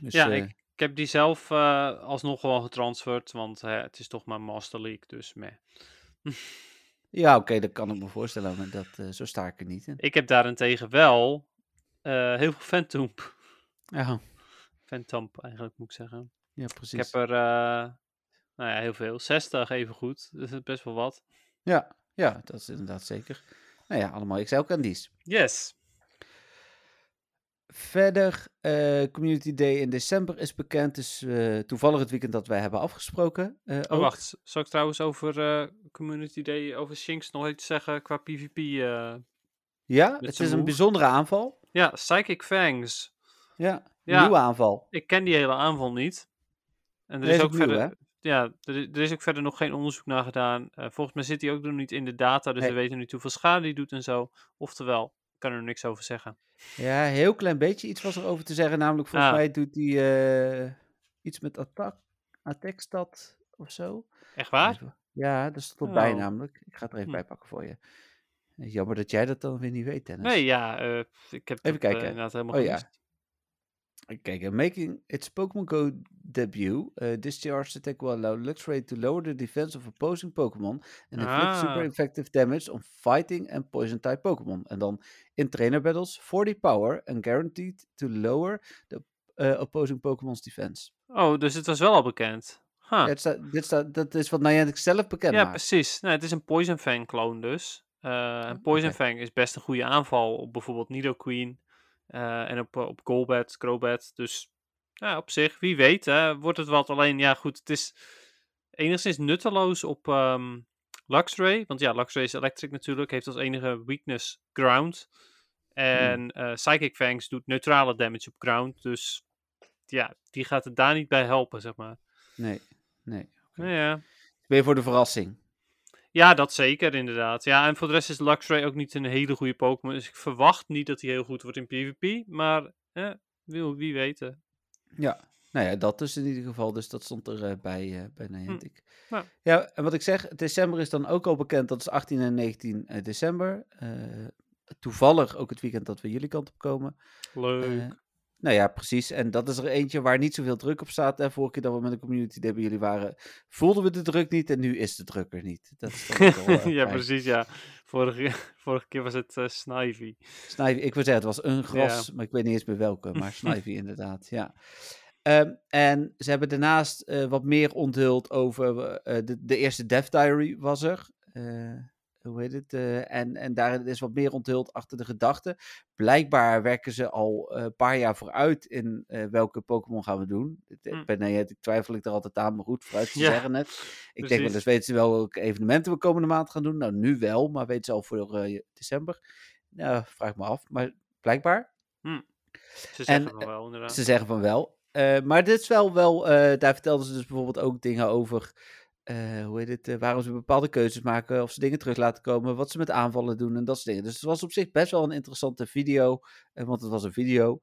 Dus, ja, ik, ik heb die zelf alsnog wel getransferd, want het is toch maar Master League, dus meh. <laughs> ja oké, dat kan ik me voorstellen, maar dat, zo sta ik er niet in. Ik heb daarentegen wel heel veel Phantomp. Ja, Phantomp eigenlijk, moet ik zeggen. ja Ik precies. heb er, uh, nou ja, heel veel. 60 even goed, dus <laughs> dat is best wel wat. Ja, ja, dat is inderdaad zeker. Nou ja, allemaal XL candies. Yes. Verder, eh, Community Day in december is bekend. Dus eh, toevallig het weekend dat wij hebben afgesproken. eh, Oh, wacht. Zal ik trouwens over eh, Community Day, over Shinx nog iets zeggen qua PvP? eh? Ja, het is een bijzondere aanval. Ja, Psychic Fangs. Ja, Ja. nieuwe aanval. Ik ken die hele aanval niet. En er is is ook nieuw, verder. Ja, er, er is ook verder nog geen onderzoek naar gedaan. Eh, volgens mij zit hij ook nog niet in de data, dus Nee. we weten niet hoeveel schade hij doet en zo. Oftewel, ik kan er niks over zeggen. Ja, heel klein beetje iets was er over te zeggen. Namelijk, volgens mij doet hij eh, iets met attack, attackstad of zo. Echt waar? Even- Ja, daar stond erbij Oh. namelijk. Ik ga het er even Hm. bij pakken voor je. Eh, Jammer dat jij dat dan weer niet weet, Dennis. Nee, ja, eh, ik heb Even dat, eh, kijken. inderdaad helemaal Oh ja. gemist. Kijk, making its Pokémon Go debut, uh, discharged attack will allow Luxray to lower the defense of opposing Pokémon and inflict super Ah. effective damage on fighting and poison type Pokémon. En dan in trainer battles, 40 power and guaranteed to lower the uh, opposing Pokémon's defense. Oh, dus het was wel al bekend. Huh. Ja, staat, dit staat, dat is wat Niantic zelf bekend Ja, maakt. precies. Nou, het is een Poison Fang clone dus. Eh, en Poison oké. Fang is best een goede aanval op bijvoorbeeld Nidoqueen eh en op, eh, op Golbat, Crobat. Dus ja, op zich, wie weet, hè, wordt het wat. Alleen, ja goed, het is enigszins nutteloos op ehm Luxray. Want ja, Luxray is electric natuurlijk, heeft als enige weakness ground. En eh, Psychic Fangs doet neutrale damage op ground. Dus ja, die gaat het daar niet bij helpen, zeg maar. Nee, nee. Nou ja. Ben je voor de verrassing? Ja, dat zeker, inderdaad. Ja, en voor de rest is Luxray ook niet een hele goede Pokémon. Dus ik verwacht niet dat hij heel goed wordt in PvP. Maar eh, wie, wie weet. Ja. Nou ja, dat dus in ieder geval. Dus dat stond er eh, bij, eh, bij Niantic. Ja. Ja, en wat ik zeg, december is dan ook al bekend. Dat is 18 en 19 eh, december. Eh, toevallig ook het weekend dat we jullie kant op komen. Leuk. Nou ja, precies. En dat is er eentje waar niet zoveel druk op staat. En vorige keer dat we met een community day bij jullie waren, voelden we de druk niet. En nu is de druk er niet. Dat is wel, eh, <laughs> ja, precies, ja. Vorige, <laughs> vorige keer was het eh Snivy. Snivy, ik wil zeggen, het was een gras, maar ik weet niet eens meer welke. Maar <laughs> Snivy inderdaad, ja. Ehm, en ze hebben daarnaast eh, wat meer onthuld over de, de eerste Death Diary was er. Hoe heet het? Eh, en, en daarin is wat meer onthuld achter de gedachten. Blijkbaar werken ze al eh, een paar jaar vooruit in eh, welke Pokémon gaan we doen. Hm. Bij Niantic twijfel ik er altijd aan, maar goed, vooruit <laughs> te Ja, zeggen net. Ik denk wel eens, weten ze wel welke evenementen we komende maand gaan doen? Nou, nu wel, maar weten ze al voor december? Nou, vraag me af, maar blijkbaar. Ze zeggen En, van wel, inderdaad. Ze zeggen van wel. Maar dit is wel, wel daar vertelden ze dus bijvoorbeeld ook dingen over, eh, hoe heet het, eh, waarom ze bepaalde keuzes maken, of ze dingen terug laten komen, wat ze met aanvallen doen en dat soort dingen. Dus het was op zich best wel een interessante video, eh, want het was een video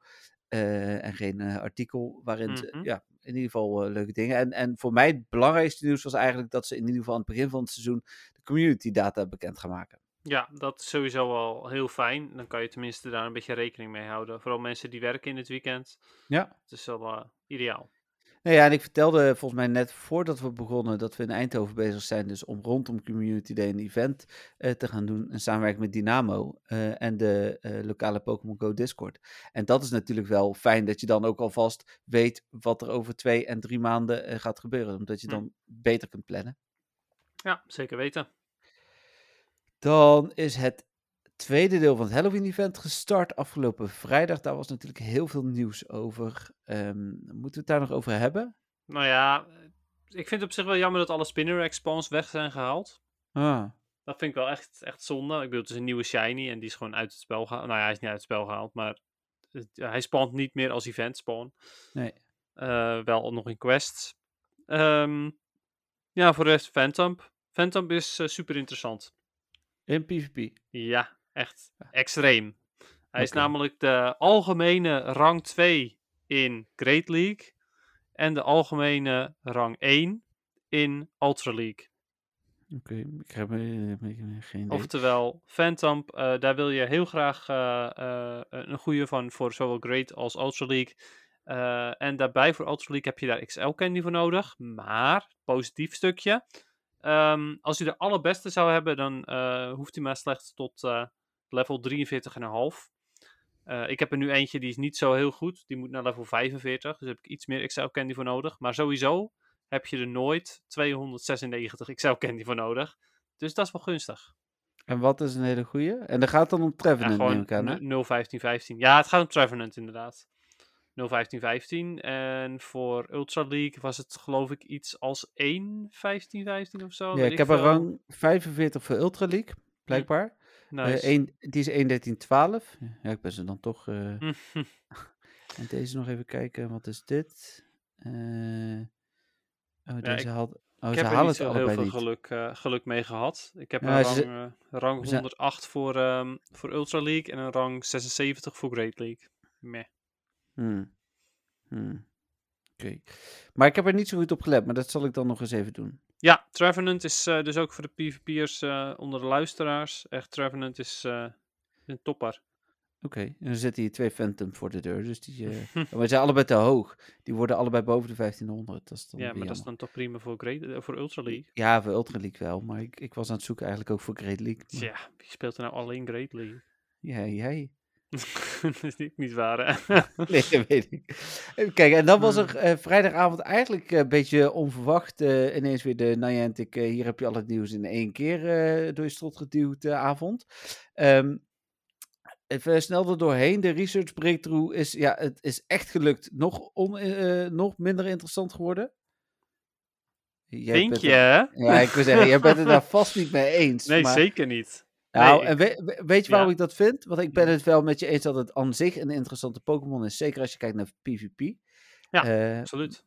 en geen artikel, waarin ze, Mhm. ja, in ieder geval leuke dingen. En, en voor mij het belangrijkste nieuws was eigenlijk dat ze in ieder geval aan het begin van het seizoen de community data bekend gaan maken. Ja, dat is sowieso wel heel fijn. Dan kan je tenminste daar een beetje rekening mee houden. Vooral mensen die werken in het weekend. Ja. Het is wel ideaal. Nou ja, en ik vertelde volgens mij net voordat we begonnen dat we in Eindhoven bezig zijn, dus om rondom Community Day een event eh, te gaan doen, in samenwerking met Dynamo eh, en de eh, lokale Pokémon Go Discord. En dat is natuurlijk wel fijn dat je dan ook alvast weet wat er over twee en drie maanden gaat gebeuren, omdat je Hm. dan beter kunt plannen. Ja, zeker weten. Dan is het tweede deel van het Halloween-event gestart afgelopen vrijdag. Daar was natuurlijk heel veel nieuws over. Ehm, moeten we het daar nog over hebben? Nou ja, ik vind het op zich wel jammer dat alle spinner spawns weg zijn gehaald. Ah, Dat vind ik wel echt, echt zonde. Ik bedoel, het is een nieuwe shiny en die is gewoon uit het spel gehaald. Nou ja, hij is niet uit het spel gehaald, maar het- hij spawnt niet meer als event spawn. nee. Eh, wel nog in quests. Ehm, ja, voor de rest Phantom. Phantom is eh, super interessant. In PvP. Ja, echt extreem. Hij is namelijk de algemene rang 2 in Great League en de algemene rang 1 in Ultra League. Oké, ik heb eh, geen idee. Oftewel, Phantom, eh, daar wil je heel graag eh, een goede van voor zowel Great als Ultra League. En daarbij voor Ultra League heb je daar XL Candy voor nodig. Maar, positief stukje. ehm, als je de allerbeste zou hebben, dan hoeft hij maar slechts tot level 43,5. Eh ik heb er nu eentje die is niet zo heel goed. Die moet naar level 45. Dus heb ik iets meer XL Candy voor nodig. Maar sowieso heb je er nooit 296 XL Candy voor nodig. Dus dat is wel gunstig. En wat is een hele goeie? En dan gaat dan om Ja, Trevenant, neem gewoon ik aan, hè? 0, 15, 15. Ja, het gaat om Trevenant inderdaad. 0, 15, 15. En voor Ultra League was het geloof ik iets als 1, 15, 15 of zo. Ja, ik heb een rang 45 voor Ultra League, blijkbaar. Eh, Nice. die is 1.13.12. Ja, ik ben ze dan toch... eh. <laughs> En deze nog even kijken, wat is dit? Eh, oh, Ja, deze haalt... Oh, ik ze heb er niet zo heel veel niet. geluk, eh, geluk mee gehad. Ik heb Ja, een ze- rang, eh, rang ze- 108 voor, ehm, voor Ultra League en een rang 76 voor Great League. Meh. Hmm. Hmm. Oké. Maar ik heb er niet zo goed op gelet, maar dat zal ik dan nog eens even doen. Ja, Trevenant is eh, dus ook voor de PvP'ers eh onder de luisteraars. Echt, Trevenant is eh, een topper. Oké, en dan zitten hier twee Phantom voor de deur, dus die... <laughs> maar zijn allebei te hoog. Die worden allebei boven de 1500. Dat is dan Ja, maar dat is dan toch prima voor, Great, voor Ultra League. Ja, voor Ultra League wel, maar ik, ik was aan het zoeken eigenlijk ook voor Great League. maar- Tja, wie speelt er nou alleen Great League? Ja, jij. <laughs> dat is niet, waar, hè? <laughs> Nee, dat weet ik. Even kijken, en dan was Hmm. er eh, vrijdagavond eigenlijk een beetje onverwacht eh, ineens weer de Niantic, eh, hier heb je al het nieuws in één keer eh, door je strot geduwd eh, avond. Ehm, even snel er doorheen, de research breakthrough is, ja, het is echt gelukt, nog, on, eh, nog minder interessant geworden. Jij Denk je? Ja, ik wil zeggen, jij bent het daar <laughs> vast niet mee eens. Nee, maar... zeker niet. Nou, Nee, en we- we- weet je waarom ja. ik dat vind? Want ik ben het wel met je eens dat het aan zich een interessante Pokémon is. Zeker als je kijkt naar PvP. Ja, Eh, Absoluut.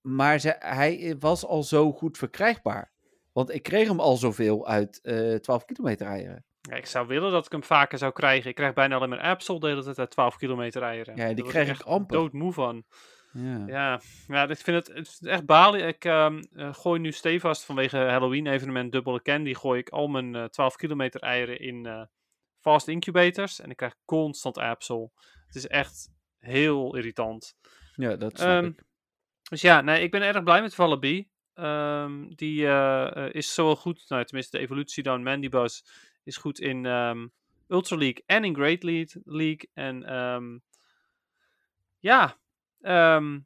maar ze, hij was al zo goed verkrijgbaar. Want ik kreeg hem al zoveel uit eh 12 kilometer eieren. Ja, ik zou willen dat ik hem vaker zou krijgen. Ik krijg bijna alleen maar Absol de hele tijd uit 12 kilometer eieren. Ja, die krijg ik amper. doodmoe van. Ja. Ja, ja ik vind het, het is echt balen. Ik ehm, eh, gooi nu stevast vanwege Halloween evenement dubbele candy. Gooi ik al mijn eh 12 kilometer eieren in eh, fast incubators. En ik krijg constant apsel. Het is echt heel irritant. Ja, dat snap Ehm, ik. Dus ja, nee, ik ben erg blij met Wallaby. Ehm, die eh, eh, is zowel goed, nou tenminste de evolutie dan Mandibuzz is goed in Ultra League en in Great League. En ja, ehm,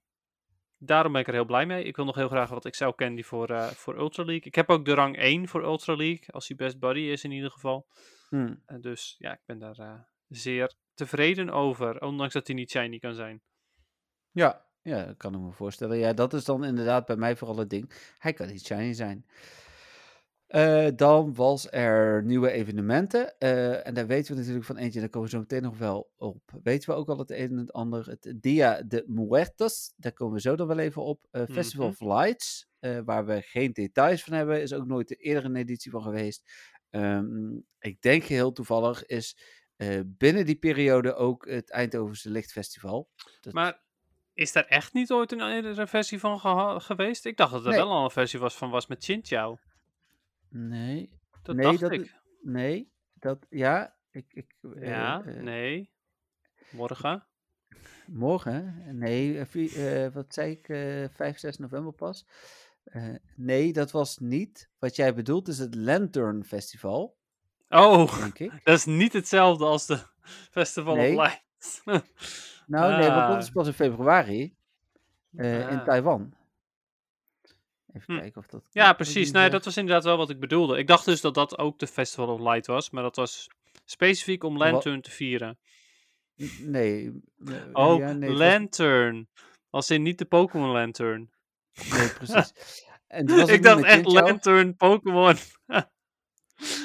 daarom ben ik er heel blij mee. Ik wil nog heel graag wat Excel Candy voor, eh, voor Ultra League. Ik heb ook de rang 1 voor Ultra League, als hij best buddy is in ieder geval. Hm. Eh, dus ja, ik ben daar eh, zeer tevreden over, ondanks dat hij niet shiny kan zijn. Ja, ja, dat kan ik me voorstellen. Ja, dat is dan inderdaad bij mij vooral het ding. Hij kan niet shiny zijn. Eh, dan was er nieuwe evenementen. eh, en daar weten we natuurlijk van eentje, daar komen we zo meteen nog wel op. Weten we ook al het een en het ander. Het Dia de Muertos, daar komen we zo dan wel even op. Eh, Festival Mhm. of Lights, waar we geen details van hebben. Is ook nooit de eerdere editie van geweest. Ehm, ik denk heel toevallig is binnen die periode ook het Eindhovense Lichtfestival. Dat- Maar is daar echt niet ooit een eerdere versie van geweest? Ik dacht dat er Nee. wel al een versie was van was met Chinchou. Nee, Dat Nee, dacht dat ik. nee, dat, ja, ik, ik, eh, Ja, eh, nee. Morgen. morgen, nee, eh, wat zei ik, eh 5, 6 november pas. Nee, dat was niet. Wat jij bedoelt is het Lantern Festival, Oh, denk ik. <laughs> dat is niet hetzelfde als de Festival Nee. of Lights. <laughs> Nou, nee, want dat Ah. is pas in februari in Ah. Taiwan. Even Hm. kijken of dat. Ja, precies. Nee, dat was inderdaad wel wat ik bedoelde. Ik dacht dus dat dat ook de Festival of Light was, maar dat was specifiek om Lantern te vieren. N- Nee. eh, Ook ja, nee, het was- Lantern. Als in niet de Pokémon Lantern. nee, <laughs> precies. En was ik dacht echt. Lantern Pokémon. <laughs>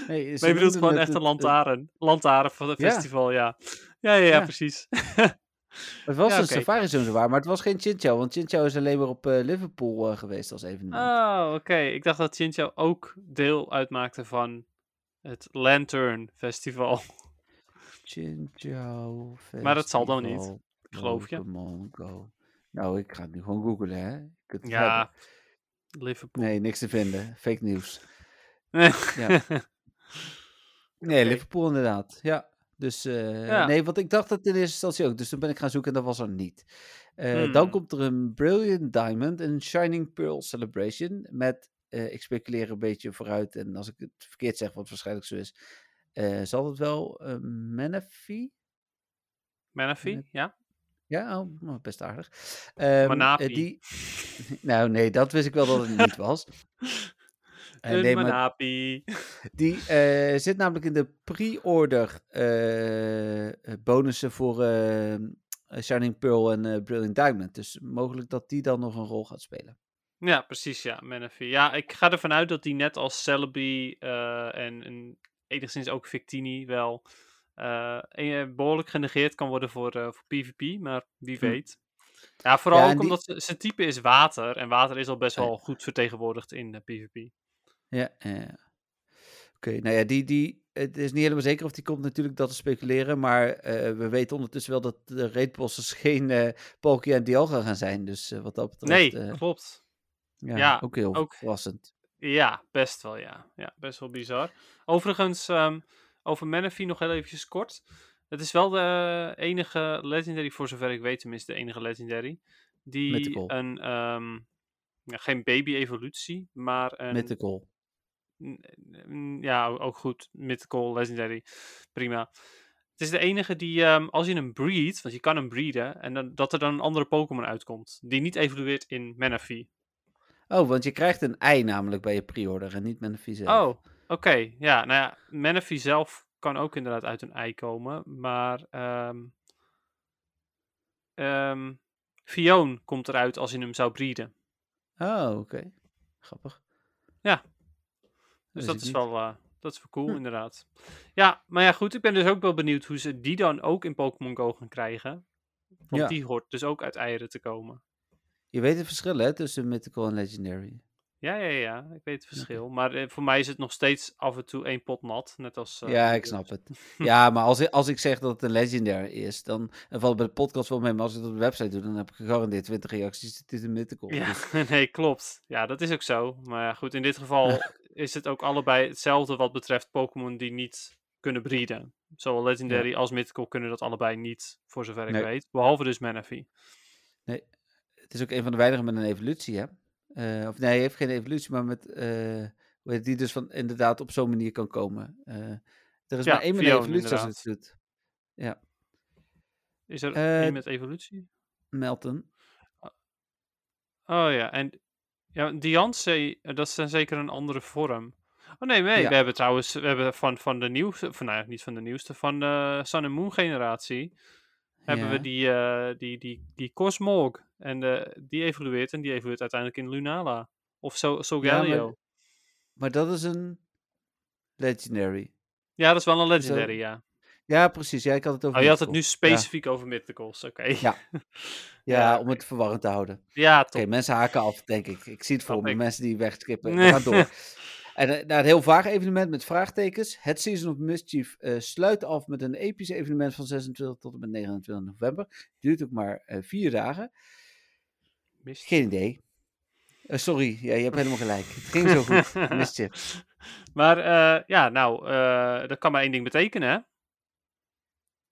Nee, Maar je bedoelt gewoon echt een het- lantaarn. Lantaarn van het Ja. festival, ja. Ja, ja, ja, Ja. precies. <laughs> Het was Ja, een. Safari Zone waar, maar het was geen Chinchou, want Chinchou is alleen maar op eh, Liverpool eh, geweest als evenement. Oh, oké. Ik dacht dat Chinchou ook deel uitmaakte van het Lantern Festival. <laughs> Chinchou Maar dat zal dan niet. Festival Ik geloof je. Go. Nou, ik ga het nu gewoon googlen, hè. Het Ja, hebben. Liverpool. Nee, niks te vinden. Fake nieuws. Nee. <laughs> Ja. Nee. Liverpool inderdaad. Ja. Dus eh, Ja. nee, want ik dacht dat in eerste instantie ook. Dus toen ben ik gaan zoeken en dat was er niet. Eh, Dan Hmm. komt er een Brilliant Diamond, een Shining Pearl Celebration. Met, eh, ik speculeer een beetje vooruit. En als ik het verkeerd zeg, wat waarschijnlijk zo is, zal het wel uh, Met- ja? Ja, oh, nou, best aardig. Eh, die... <laughs> nou, nee, dat wist ik wel dat het niet was. <laughs> Een nee, Manapi. Die eh, zit namelijk in de pre-order eh, eh, bonussen voor eh, Shining Pearl en Brilliant Diamond. Dus mogelijk dat die dan nog een rol gaat spelen. Ja, precies, ja. Manaphy. Ja, ik ga ervan uit dat die net als Celebi en, en enigszins ook Victini wel eh, eh, behoorlijk genegeerd kan worden voor, voor PvP, maar wie Hm. weet. Ja, vooral Ja, ook die- omdat zijn type is water en water is al best wel goed vertegenwoordigd in de PvP. Ja, ja. Oké, nou ja, die, die, het is niet helemaal zeker of die komt natuurlijk dat te speculeren, maar eh, we weten ondertussen wel dat de raidbosses <laughs> geen eh Palkia en Dialga gaan zijn. Dus eh, wat dat betreft, Nee, klopt. ja, ja, ook heel ook- verrassend. Ja, best wel, ja. Ja, best wel bizar. Overigens, ehm, over Manaphy nog heel eventjes kort. Het is wel de enige legendary, voor zover ik weet tenminste, de enige legendary, die Mythical. een, ehm, ja, geen baby-evolutie, maar een... Mythical. Ja, ook goed. Mythical, legendary. Prima. Het is de enige die, ehm, als je hem breedt, want je kan hem breeden, en dan, dat er dan een andere Pokémon uitkomt, die niet evolueert in Manaphy. Oh, want je krijgt een ei namelijk bij je pre-order en niet een vieze. Oh, oké. Ja, nou ja, Manaphy zelf kan ook inderdaad uit een ei komen, maar ehm ehm, Fion komt eruit als je hem zou breeden. Oh, oké. Grappig. Ja. Dus dat is, wel, eh, dat is wel cool, Hm. inderdaad. Ja, maar ja, goed. Ik ben dus ook wel benieuwd hoe ze die dan ook in Pokémon Go gaan krijgen. Want Ja. die hoort dus ook uit eieren te komen. Je weet het verschil hè, tussen Mythical en Legendary. Ja, ja, ja, ik weet het verschil. Maar eh, voor mij is het nog steeds af en toe één pot nat. Net als. eh, ja, ik snap het. Ja, maar als <laughs> ik, als ik zeg dat het een legendary is, dan en valt het bij de podcast wel mee. Maar als ik dat op de website doe, dan heb ik gegarandeerd 20 reacties. Het is een mythical. Ja, Dus, <laughs> nee, klopt. Ja, dat is ook zo. Maar goed, in dit geval <laughs> is het ook allebei hetzelfde wat betreft Pokémon die niet kunnen breeden. Zowel Legendary als Mythical kunnen dat allebei niet, voor zover ik Nee. weet. Behalve dus Manaphy. het is ook een van de weinigen met een evolutie, hè? Eh, of nee, hij heeft geen evolutie, maar met, eh, die dus van inderdaad op zo'n manier kan komen. Eh, er is Ja, maar één met evolutie als het doet. Ja, Is er één met evolutie? Melton. Oh ja, en ja, Diancie, eh, dat is dan zeker een andere vorm. Oh nee, nee, Ja. we hebben trouwens, we hebben van, van de nieuwste, van, nou ja, niet van de nieuwste, van de Sun and Moon generatie, hebben we Ja. die, eh die, die, die Cosmog. En eh, die evolueert en die evolueert uiteindelijk in Lunala. Of so, Solgaleo. maar- Maar dat is een legendary. Ja, dat is wel een legendary, ja. Ja, precies. Ja, ik had het over Oh, je had het nu. Ja. specifiek over mythicals, oké. Ja. <laughs> Ja, Ja, om het verwarrend te houden. Ja, Oké, top. mensen haken af, denk ik. Ik zie het voor me, mensen die wegskippen. We gaan door. <laughs> En eh, na het heel vaag evenement met vraagtekens. Het Season of Mischief eh, sluit af met een episch evenement van 26 tot en met 29 november. Duurt ook maar eh, vier dagen. Geen idee. Sorry, ja, je hebt helemaal gelijk. Het ging zo goed. <laughs> Mischief. Maar ja, nou, dat kan maar één ding betekenen, hè?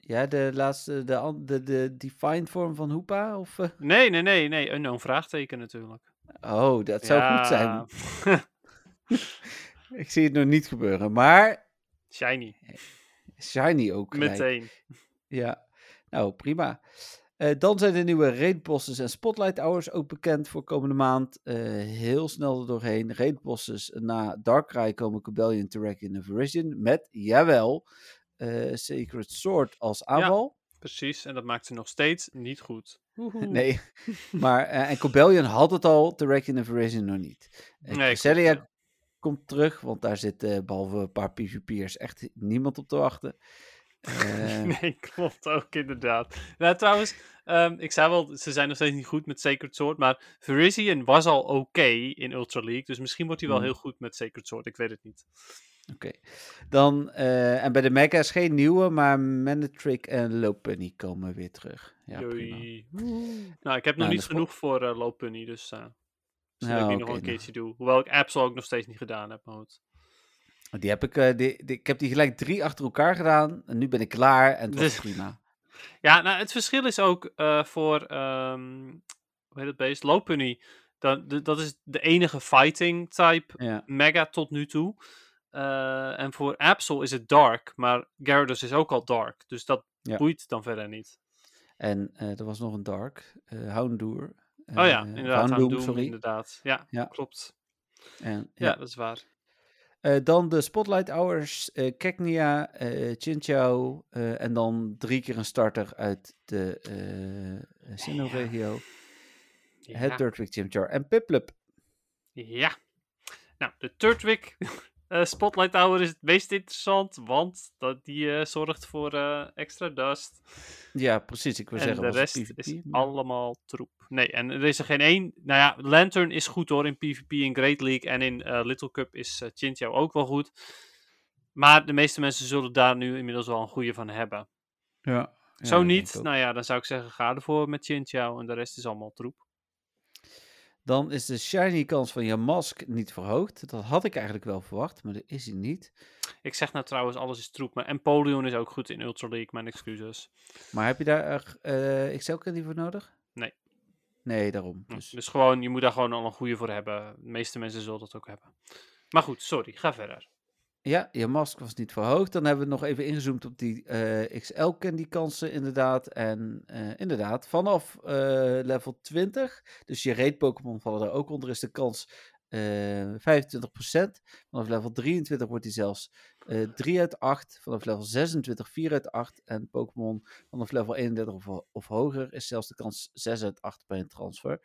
Ja, de laatste, de, de, de defined vorm van Hoepa? Of, eh? Nee, nee, nee, nee, een vraagteken natuurlijk. Oh, dat zou goed zijn. <laughs> Ik zie het nog niet gebeuren. Maar Shiny, shiny ook gelijk. meteen. Ja, nou prima. Eh, dan zijn de nieuwe raid bosses en spotlight hours ook bekend voor komende maand. Eh, heel snel er doorheen. Raid bosses na Darkrai komen Cobellion, Terrakion en Virizion met, jawel, eh, Sacred Sword als aanval. Precies, en dat maakt ze nog steeds niet goed. Woehoe. <laughs> Nee, maar eh, en Cobellion had het al, Terrakion en Virizion nog niet. Uh, Nee, klopt, komt terug, want daar zit eh, behalve een paar PvP'ers echt niemand op te wachten. <laughs> Eh, Nee, klopt ook inderdaad. Nou, trouwens, ehm, ik zei wel, ze zijn nog steeds niet goed met Sacred Sword, maar Virizion was al oké in Ultra League, dus misschien wordt hij wel Hmm. heel goed met Sacred Sword, ik weet het niet. Oké. Dan, eh, en bij de Mega's geen nieuwe, maar Manectric en Lopunny komen weer terug. Ja, prima. Nou, ik heb nog Nou, niet genoeg voor eh Low Punny, dus misschien dat ik die oké, nog een nou. keertje doe. Hoewel ik Absol ook nog steeds niet gedaan heb, maar goed. Die heb ik, die, die- ik heb die gelijk drie achter elkaar gedaan. En nu ben ik klaar en het was <laughs> prima. Ja, nou, het verschil is ook voor, ehm hoe heet het beest, Lopunny. Dat, dat is de enige fighting type Ja. mega tot nu toe. Eh, en voor Absol is het dark, maar Gyarados is ook al dark. Dus dat Ja. boeit dan verder niet. En eh, er was nog een Dark, eh Houndour. oh ja, inderdaad. Houndoom, sorry. inderdaad. Ja, Ja. klopt. En, Ja, ja. dat is waar. Dan de Spotlight Hours, Keknia, Chinchou. en dan drie keer een starter uit de eh Sinnoh-regio. Het Turtwig Chimchar en Piplup. Ja. Nou, de Turtwig eh, Spotlight Tower is het meest interessant, want dat, die eh, zorgt voor eh, extra dust. Ja, precies. Ik wil en zeggen, de rest PvP, is maar- allemaal troep. Nee, en er is er geen één. Nou ja, Lantern is goed hoor in PvP, in Great League en in eh, Little Cup is uh, Chinchou ook wel goed. Maar de meeste mensen zullen daar nu inmiddels wel een goede van hebben. Ja. Ja, Zo niet, nou ja, dan zou ik zeggen ga ervoor met Chinchou en de rest is allemaal troep. Dan is de shiny kans van je mask niet verhoogd. Dat had ik eigenlijk wel verwacht, maar dat is hij niet. Ik zeg nou trouwens, alles is troep, maar Empoleon is ook goed in Ultra League, mijn excuses. Maar heb je daar eh Excel candy voor nodig? Nee. Nee, daarom. Dus. Dus gewoon, je moet daar gewoon al een goede voor hebben. De meeste mensen zullen dat ook hebben. Maar goed, sorry, ga verder. Ja, je mask was niet verhoogd. Dan hebben we nog even ingezoomd op die eh, XL candy kansen inderdaad. En eh, inderdaad, vanaf eh, level 20, dus je raid Pokémon vallen daar ook onder, is de kans eh 25%. Vanaf level 23 wordt die zelfs eh 3 uit 8. Vanaf level 26 4 uit 8. En Pokémon vanaf level 31 of, of hoger is zelfs de kans 6 uit 8 bij een transfer.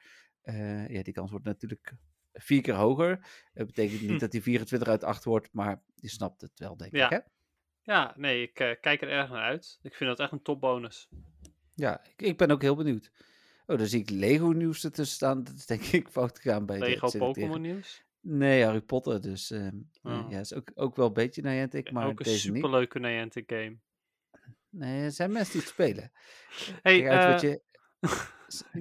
Ja, die kans wordt natuurlijk vier keer hoger. Dat betekent niet Hm. dat die 24 uit 8 wordt, maar je snapt het wel, denk Ja. ik. Hè? Ja, nee, ik eh, kijk er erg naar uit. Ik vind dat echt een topbonus. Ja, ik, ik ben ook heel benieuwd. Oh, dan zie ik Lego nieuws ertussen staan. Dat is denk ik fout gegaan bij Lego. Pokémon nieuws. Nee, Harry Potter, dus Oh. ja, is ook, ook wel een beetje Niantic, maar ook een deze niet. superleuke Niantic game. Nee, er zijn mensen die het spelen. Hey, Kijk uit wat eh, je,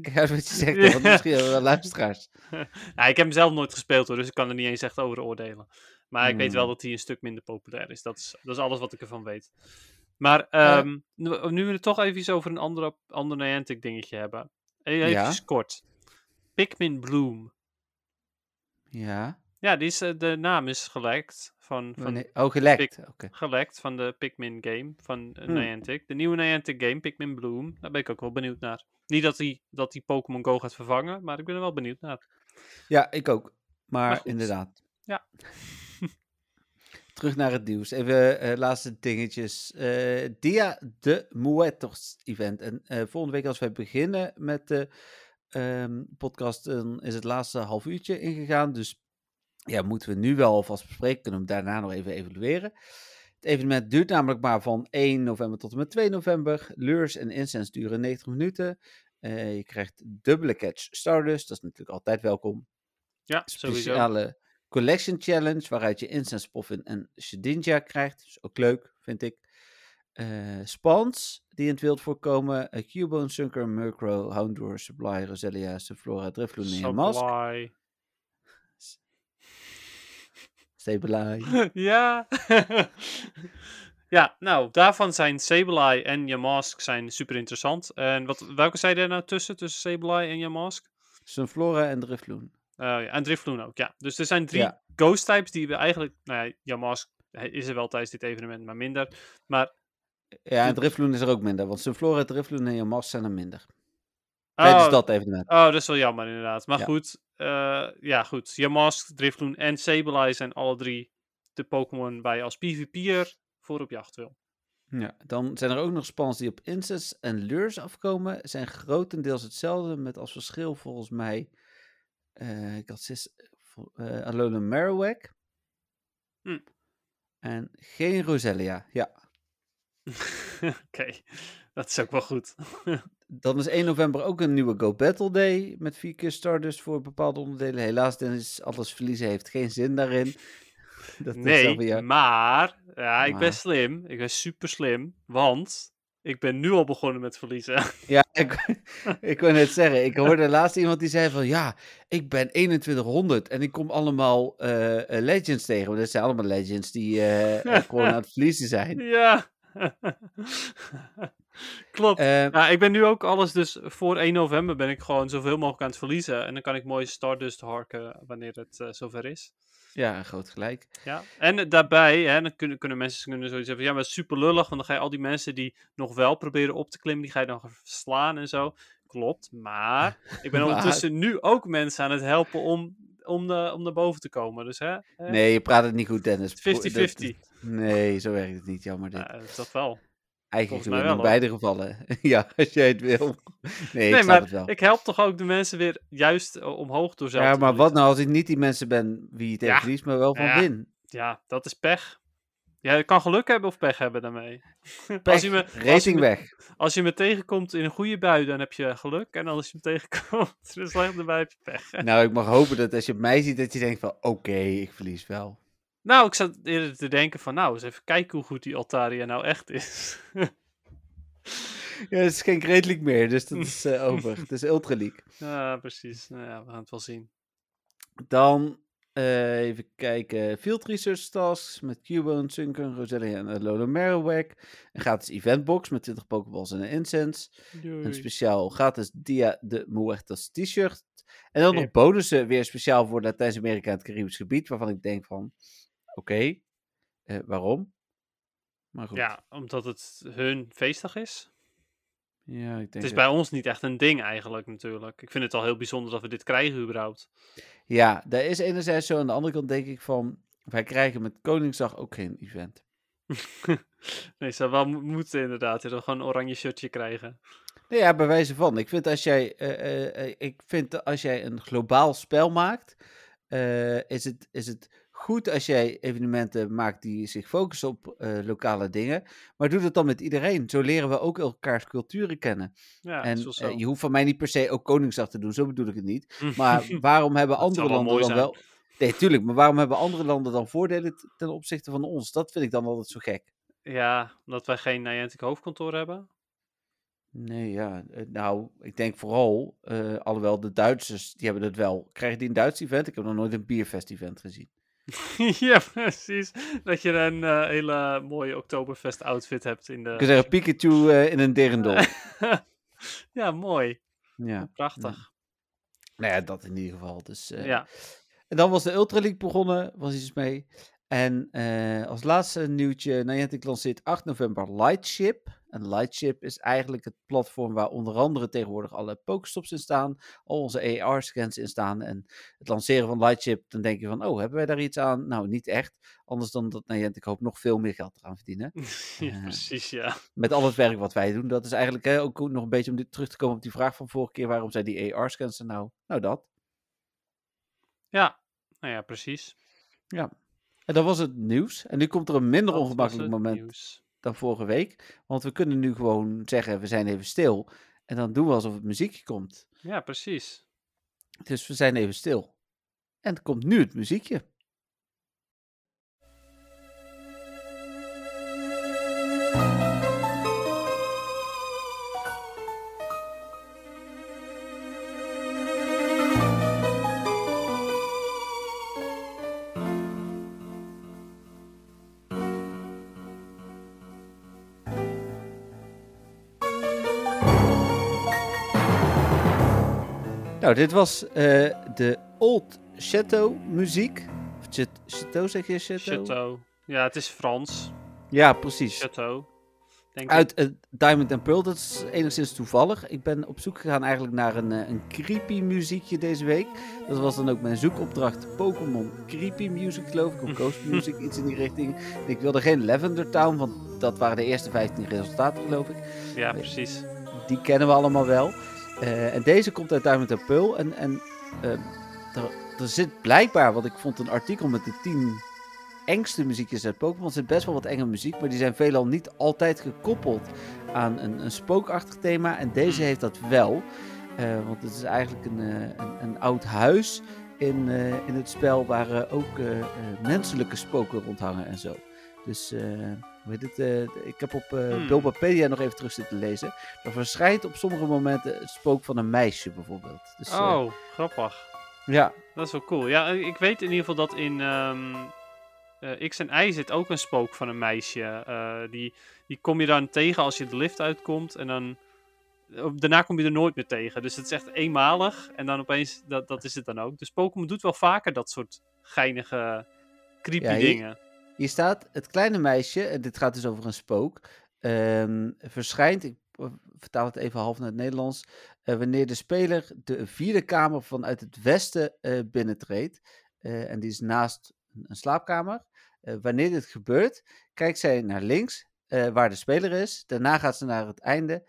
kijk uit wat je zegt, want <laughs> misschien hebben we wel luisteraars. ja, <laughs> ik heb hem zelf nooit gespeeld hoor, dus ik kan er niet eens echt over oordelen. Maar ik weet wel Hmm. dat hij een stuk minder populair is. Dat is, dat is alles wat ik ervan weet. Maar Eh. ehm, nu, nu we het toch even iets over een andere, ander Niantic dingetje hebben. Even Ja. kort. Pikmin Bloom. Ja, Ja, die is, eh, de naam is gelekt van, van wanneer- oh, gelekt. Oké. gelekt van de Pikmin game van eh, Hmm. Niantic. De nieuwe Niantic game, Pikmin Bloom. Daar ben ik ook wel benieuwd naar. Niet dat die, dat die Pokémon Go gaat vervangen, maar ik ben er wel benieuwd naar. Ja, ik ook. Maar, inderdaad. Ja. <laughs> Terug naar het nieuws. Even eh, laatste dingetjes. Eh, Dia de Muertos event. En eh, volgende week als wij beginnen met de ehm, podcast, dan is het laatste half uurtje ingegaan. Dus ja, moeten we nu wel alvast bespreken. Kunnen we hem daarna nog even evalueren. Het evenement duurt namelijk maar van 1 november tot en met 2 november. Lures en incense duren 90 minuten. Eh, je krijgt dubbele catch Stardust. Dat is natuurlijk altijd welkom Ja, sowieso. speciale Collection Challenge, waaruit je Incense Poffin en Shedinja krijgt. Dus ook leuk, vind ik. Eh spawns die in het wild voorkomen. Uh, Cubone, Sunker, Murkrow, Houndour, Sublime, Roselia, Subflora, Drifloon en Mask. Supply. Sableye. <laughs> ja. <laughs> ja, nou, daarvan zijn Sableye en Yamask zijn super interessant. En wat, welke zijn er nou tussen, tussen Sableye en Yamask? Sunflora en Drifloon. Eh, ja, en Drifloon ook, ja. Dus er zijn drie Ja. ghost types die we eigenlijk... Nou ja, Yamask is er wel tijdens dit evenement, maar minder. Maar... Ja, en Drifloon is er ook minder, want Sunflora, Drifloon en Yamask zijn er minder. Tijdens Oh, dat evenement. oh, dat is wel jammer inderdaad. Maar Ja. goed, eh, ja goed. Yamask, Drifloon en Sableye zijn alle drie de Pokémon waar je als PvP'er voor op jacht wil. Ja, dan zijn er ook nog spawns die op Incense en Lures afkomen. Zijn grotendeels hetzelfde, met als verschil volgens mij. eh, ik had zes. Alola Marowak. Hm. En geen Roselia. Ja. <laughs> Oké, dat is ook wel goed. Dan is 1 november ook een nieuwe Go Battle Day. Met vier keer Stardust voor bepaalde onderdelen. Helaas, Dennis, alles verliezen heeft geen zin daarin. <laughs> Dat nee, weer- maar, ja, ik ben Maar. slim. Ik ben super slim, want ik ben nu al begonnen met verliezen. <laughs> Ja, ik, ik wou net zeggen, ik hoorde laatst iemand die zei van ja, ik ben 2100 en ik kom allemaal eh, eh, legends tegen. Want dat zijn allemaal legends die eh, gewoon aan het verliezen zijn. <laughs> ja. Klopt. Eh, Ja, ik ben nu ook alles, dus voor 1 november ben ik gewoon zoveel mogelijk aan het verliezen. En dan kan ik mooi Stardust harken wanneer het eh, zover is. ja, groot gelijk. Ja, en eh, daarbij, hè, dan kunnen, kunnen mensen kunnen zoiets hebben, ja, maar super lullig, want dan ga je al die mensen die nog wel proberen op te klimmen, die ga je dan verslaan en zo. Klopt, maar ik ben <laughs> Maar- ondertussen nu ook mensen aan het helpen om, om, de, om naar boven te komen. Dus hè, hè, Nee, je praat het niet goed, Dennis. 50-50. Dat- Nee, zo werkt het niet, jammer dit. Ja, toch wel. Eigen volgens mij gewin in beide gevallen. <laughs> ja, als jij het wil. Nee, ik nee, maar het wel. ik help toch ook de mensen weer juist eh, omhoog door zelf Ja, maar wat nou als ik niet die mensen ben wie het Ja. verliest, maar wel van Ja. win? Ja, dat is pech. Ja, je kan geluk hebben of pech hebben daarmee. <laughs> Pech, als, je me, als, je rating me, weg. als je me tegenkomt in een goede bui, dan heb je geluk. En als je me tegenkomt <laughs> in een slechte bui, heb je pech. Nou, ik mag hopen dat als je mij ziet, dat je denkt van, oké, ik verlies wel. Nou, ik zat eerder te denken van, nou, eens even kijken hoe goed die Altaria nou echt is. <laughs> Ja, het is geen Great League meer, dus dat is eh, over. Het is <laughs> Ultra League. ja, precies. Nou ja, we gaan het wel zien. Dan eh, even kijken. Field Research Tasks met Cubone, Sunken, Roselia en Marowak. Een gratis eventbox met 20 Pokeballs en een incense. Een speciaal gratis Dia de Muertos t-shirt. En dan nog bonussen weer speciaal voor Latijns-Amerika en het Caribisch gebied. Waarvan ik denk van, oké, eh, waarom? Maar goed. Ja, omdat het hun feestdag is. Ja, ik denk Het is dat- bij ons niet echt een ding eigenlijk natuurlijk. Ik vind het al heel bijzonder dat we dit krijgen überhaupt. Ja, dat is enerzijds zo. Aan de andere kant denk ik van, wij krijgen met Koningsdag ook geen event. <laughs> nee, zou wel mo- moeten inderdaad. Je gewoon een oranje shirtje krijgen. Nee, ja, bij wijze van. Ik vind als jij, eh, eh, ik vind als jij een globaal spel maakt, is, het, is het goed als jij evenementen maakt die zich focussen op eh, lokale dingen. Maar doe dat dan met iedereen. Zo leren we ook elkaars culturen kennen. Ja, dat en eh, je hoeft van mij niet per se ook Koningsdag te doen, zo bedoel ik het niet. Maar <laughs> waarom hebben Dat andere wel landen dan zijn. wel... Nee, tuurlijk. Maar waarom hebben andere landen dan voordelen ten opzichte van ons? Dat vind ik dan altijd zo gek. Ja, omdat wij geen Niantic hoofdkantoor hebben. Nee, ja. eh, Nou, ik denk vooral, eh, alhoewel de Duitsers, die hebben het wel. Krijgen die een Duits event? Ik heb nog nooit een Bierfest event gezien. <laughs> ja, precies. Dat je een eh, hele mooie Oktoberfest outfit hebt in de... Ik zeggen, Pikachu eh, in een derendol. <laughs> ja, mooi. ja. Prachtig. Nou ja, dat in ieder geval. Dus, eh, Ja. En dan was de Ultra League begonnen, was iets mee. En als laatste nieuwtje, Niantic lanceert 8 november Lightship. En Lightship is eigenlijk het platform waar onder andere tegenwoordig alle Pokestops in staan, al onze AR-scans in staan. En het lanceren van Lightship, dan denk je van, oh, hebben wij daar iets aan? Nou, niet echt. Anders dan dat Niantic hoopt nog veel meer geld eraan verdienen. <laughs> ja, Eh, precies, ja. Met al het werk wat wij doen. Dat is eigenlijk hè, ook nog een beetje om dit terug te komen op die vraag van vorige keer. Waarom zij die AR-scans er nou? Nou, dat. Ja, nou ja, precies. Ja. En dat was het nieuws. En nu komt er een minder Dat ongemakkelijk moment nieuws. Dan vorige week. Want we kunnen nu gewoon zeggen, we zijn even stil. En dan doen we alsof het muziekje komt. Ja, precies. Dus we zijn even stil. En er komt nu het muziekje. Nou, dit was eh, de Old Chateau muziek. Of Chateau zeg je Chateau? Chateau. Ja, het is Frans. Ja, precies. Chateau. Denk. Uit eh, Diamond and Pearl, dat is enigszins toevallig. Ik ben op zoek gegaan eigenlijk naar een, eh, een creepy muziekje deze week. Dat was dan ook mijn zoekopdracht. Pokémon Creepy Music geloof ik, of <laughs> Ghost Music, iets in die richting. Ik wilde geen Lavender Town, want dat waren de eerste 15 resultaten geloof ik. Ja, precies. Die kennen we allemaal wel. Eh, en deze komt uit Diamond Pearl. En, en eh, er, er zit blijkbaar, want ik vond een artikel met de 10 engste muziekjes uit Pokémon. Er zit best wel wat enge muziek, maar die zijn veelal niet altijd gekoppeld aan een, een spookachtig thema. En deze Hmm. heeft dat wel. Eh, want het is eigenlijk een, eh, een, een oud huis in, in het spel waar ook menselijke spoken rondhangen en zo. Dus, het? eh, ik heb op Hmm. Bulbapedia nog even terug zitten lezen. Er verschijnt op sommige momenten het spook van een meisje bijvoorbeeld. Dus, eh, Oh, grappig. ja, Dat is wel cool. Ja, ik weet in ieder geval dat in ehm, eh, X en Y zit ook een spook van een meisje. Die, die kom je dan tegen als je de lift uitkomt. En dan. Daarna kom je er nooit meer tegen. Dus het is echt eenmalig. En dan opeens, dat, dat is het dan ook. Dus Pokémon doet wel vaker dat soort geinige, creepy Ja, hier- dingen. Hier staat het kleine meisje, en dit gaat dus over een spook, ehm, verschijnt, ik vertaal het even half naar het Nederlands, eh, wanneer de speler de vierde kamer vanuit het westen eh, binnentreedt. Eh, en die is naast een, slaapkamer. Wanneer dit gebeurt, kijkt zij naar links, waar de speler is. Daarna gaat ze naar het einde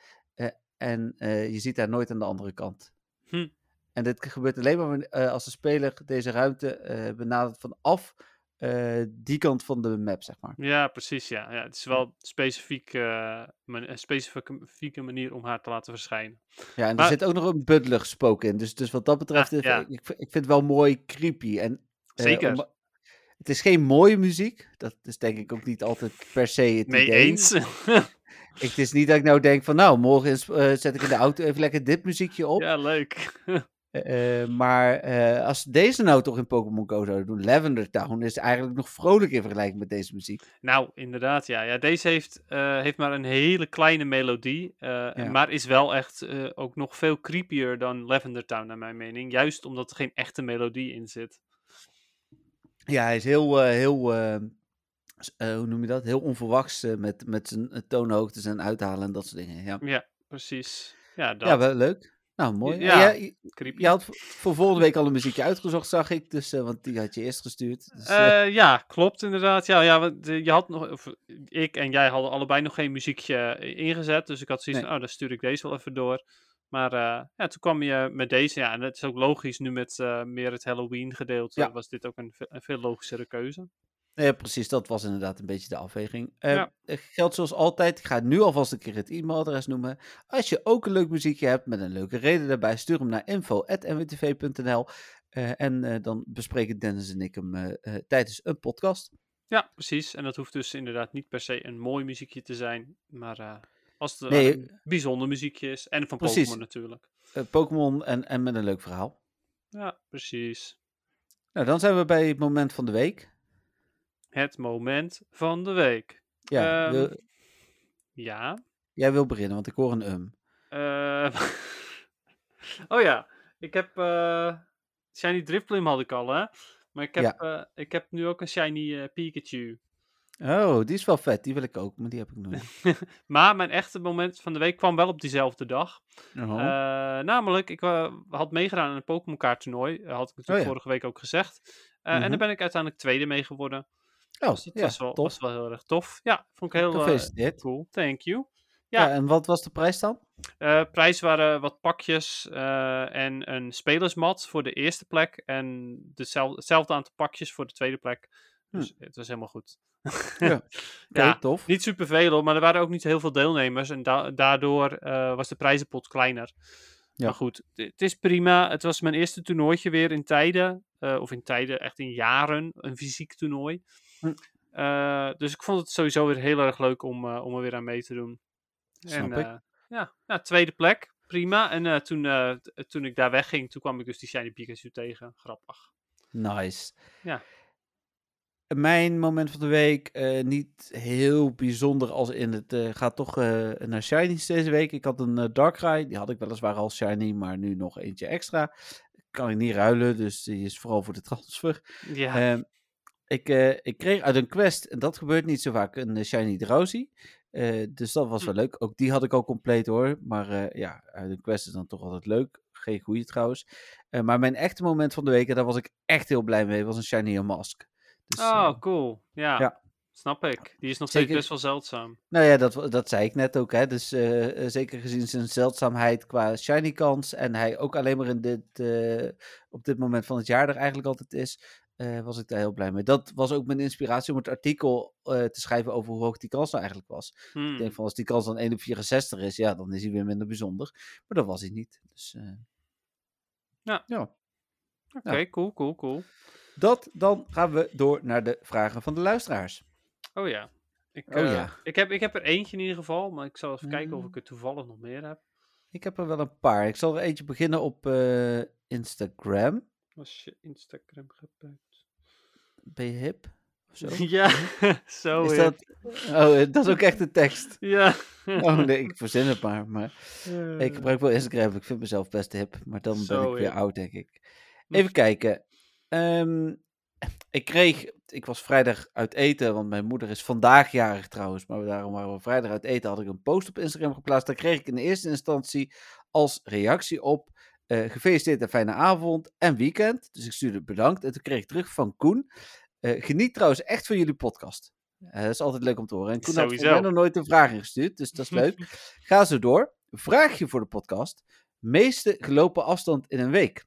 en je ziet haar nooit aan de andere kant. Hm. En dit gebeurt alleen maar als de speler deze ruimte benadert vanaf eh, die kant van de map, zeg maar. Ja, precies. Ja. Ja, het is wel specifiek, eh, man- een specifieke manier om haar te laten verschijnen. Ja, en Maar- er zit ook nog een buddelig spook in. Dus, dus wat dat betreft, Ah, ja. ik, ik vind het wel mooi creepy. En, eh, Zeker. om- het is geen mooie muziek. Dat is denk ik ook niet altijd per se het Mee idee. eens. Ik, <laughs> het is niet dat ik nou denk van, nou, morgen is, eh, zet ik in de auto even lekker dit muziekje op. ja, leuk. <laughs> Eh, eh, maar eh, als ze deze nou toch in Pokémon Go zouden doen, Lavender Town is eigenlijk nog vrolijk in vergelijking met deze muziek. Nou, inderdaad, ja. ja deze heeft, heeft maar een hele kleine melodie. Ja. Maar is wel echt ook nog veel creepier dan Lavender Town, naar mijn mening. Juist omdat er geen echte melodie in zit. Ja, hij is heel, heel hoe noem je dat? Heel onverwachts met, met zijn toonhoogtes en uithalen en dat soort dingen. Ja, Ja, precies. Ja, dat. ja wel leuk. Nou, mooi. Ja. je, je had voor- volgende <laughs> week al een muziekje uitgezocht, zag ik. Dus, eh, want die had je eerst gestuurd. Dus, eh, Eh, ja, klopt inderdaad. Ja, ja, want, je had nog, of, ik en jij hadden allebei nog geen muziekje ingezet. Dus ik had zoiets Nee. van, oh, dan stuur ik deze wel even door. Maar ja, toen kwam je met deze. Ja, en het is ook logisch nu met meer het Halloween gedeelte. Ja. Was dit ook een veel logischere keuze. Ja, precies. Dat was inderdaad een beetje de afweging. Ja. eh, Geldt zoals altijd. Ik ga nu alvast een keer het e-mailadres noemen. Als je ook een leuk muziekje hebt met een leuke reden daarbij, stuur hem naar info.nwtv.nl. Eh, en eh, dan bespreken Dennis en ik hem eh, tijdens een podcast. Ja, precies. En dat hoeft dus inderdaad niet per se een mooi muziekje te zijn. Maar als het Nee, een bijzonder muziekje is. En van. Pokémon natuurlijk. Pokémon en, en met een leuk verhaal. Ja, precies. Nou, dan zijn we bij het moment van de week. Het moment van de week. Ja, Ehm, wil- Ja. jij wil beginnen, want ik hoor een um. Eh, <laughs> oh ja, ik heb eh, Shiny Drifblim had ik al, hè? Maar ik heb, Ja. eh, ik heb nu ook een Shiny Pikachu. Oh, die is wel vet. Die wil ik ook, maar die heb ik nog niet. <laughs> Maar mijn echte moment van de week kwam wel op diezelfde dag. Oh. Namelijk, ik had meegedaan aan een Pokémon kaart toernooi. had ik natuurlijk Oh ja. vorige week ook gezegd. En Mhm. daar ben ik uiteindelijk tweede mee geworden. Oh, Dus dat ja, was, wel, tof. was wel heel erg tof. Ja, vond ik heel Gefeliciteerd. cool. Thank you. Ja. Ja. en wat was de prijs dan? Eh prijs waren wat pakjes eh, en een spelersmat voor de eerste plek. En dezelfde, hetzelfde aantal pakjes voor de tweede plek. Dus het was helemaal goed. Hm. <laughs> Ja. Tof. Niet superveel maar er waren ook niet heel veel deelnemers. En da- daardoor was de prijzenpot kleiner. Ja. Maar goed, het- is prima. Het was mijn eerste toernooitje weer in tijden. of in tijden, echt in jaren. Een fysiek toernooi. Hm. Eh, dus ik vond het sowieso weer heel erg leuk om, eh, om er weer aan mee te doen. Snap en, ik. eh, ja, nou, tweede plek. Prima. En toen, toen ik daar wegging, toen kwam ik dus die Shiny Pikachu tegen. Grappig. Nice. Ja. Mijn moment van de week, niet heel bijzonder als in het, gaat toch naar Shinies deze week. Ik had een Darkrai, die had ik weliswaar al Shiny, maar nu nog eentje extra. Kan ik niet ruilen, dus die is vooral voor de transfer. Ja, Ehm, ik, eh, ik kreeg uit een quest, en dat gebeurt niet zo vaak, een eh, Shiny Drowsy. Eh, dus dat was Hm. wel leuk. Ook die had ik al compleet hoor. Maar ja, uit een quest is dan toch altijd leuk. Geen goede trouwens. Maar mijn echte moment van de week, en daar was ik echt heel blij mee, was een Shiny Mask. Dus, oh, cool. Ja, ja. snap ik. Die is nog Zeker. steeds best wel zeldzaam. nou ja, dat, dat zei ik net ook. Hè. Dus zeker gezien zijn zeldzaamheid qua shiny kans. En hij ook alleen maar in dit, op dit moment van het jaar er eigenlijk altijd is. Eh, was ik daar heel blij mee. Dat was ook mijn inspiratie om het artikel eh, te schrijven over hoe hoog die kans nou eigenlijk was. Hmm. Ik denk van als die kans dan 1 op 64 is, ja, dan is hij weer minder bijzonder. Maar dat was hij niet. Dus, eh, Ja. ja. Oké, cool, cool, cool. Dat, dan gaan we door naar de vragen van de luisteraars. Oh ja. Ik, Oh ja. Ik, heb, ik heb er eentje in ieder geval, maar ik zal even kijken of Mm. ik er toevallig nog meer heb. Ik heb er wel een paar. Ik zal er eentje beginnen op Instagram. Als je Instagram gebruikt. Ben je hip? Of zo? <laughs> Ja, <laughs> zo is dat... Oh, eh, dat is ook echt een tekst. <laughs> Ja. Oh nee, ik verzin het maar. maar Eh, ik gebruik wel Instagram. Ik vind mezelf best hip. Maar dan ben ik weer oud, denk ik. Even kijken. Ehm, ik kreeg... Ik was vrijdag uit eten, want mijn moeder is vandaag jarig trouwens. Maar daarom waren we vrijdag uit eten. Had ik een post op Instagram geplaatst. Daar kreeg ik in eerste instantie als reactie op... eh, gefeliciteerd en fijne avond en weekend. Dus ik stuurde bedankt. En toen kreeg ik terug van Koen. eh, geniet trouwens echt van jullie podcast. Eh, dat is altijd leuk om te horen. En Koen had Sowieso. mij nog nooit een vraag ingestuurd, dus dat is leuk. <laughs> Ga zo door. Vraagje voor de podcast. Meeste gelopen afstand in een week.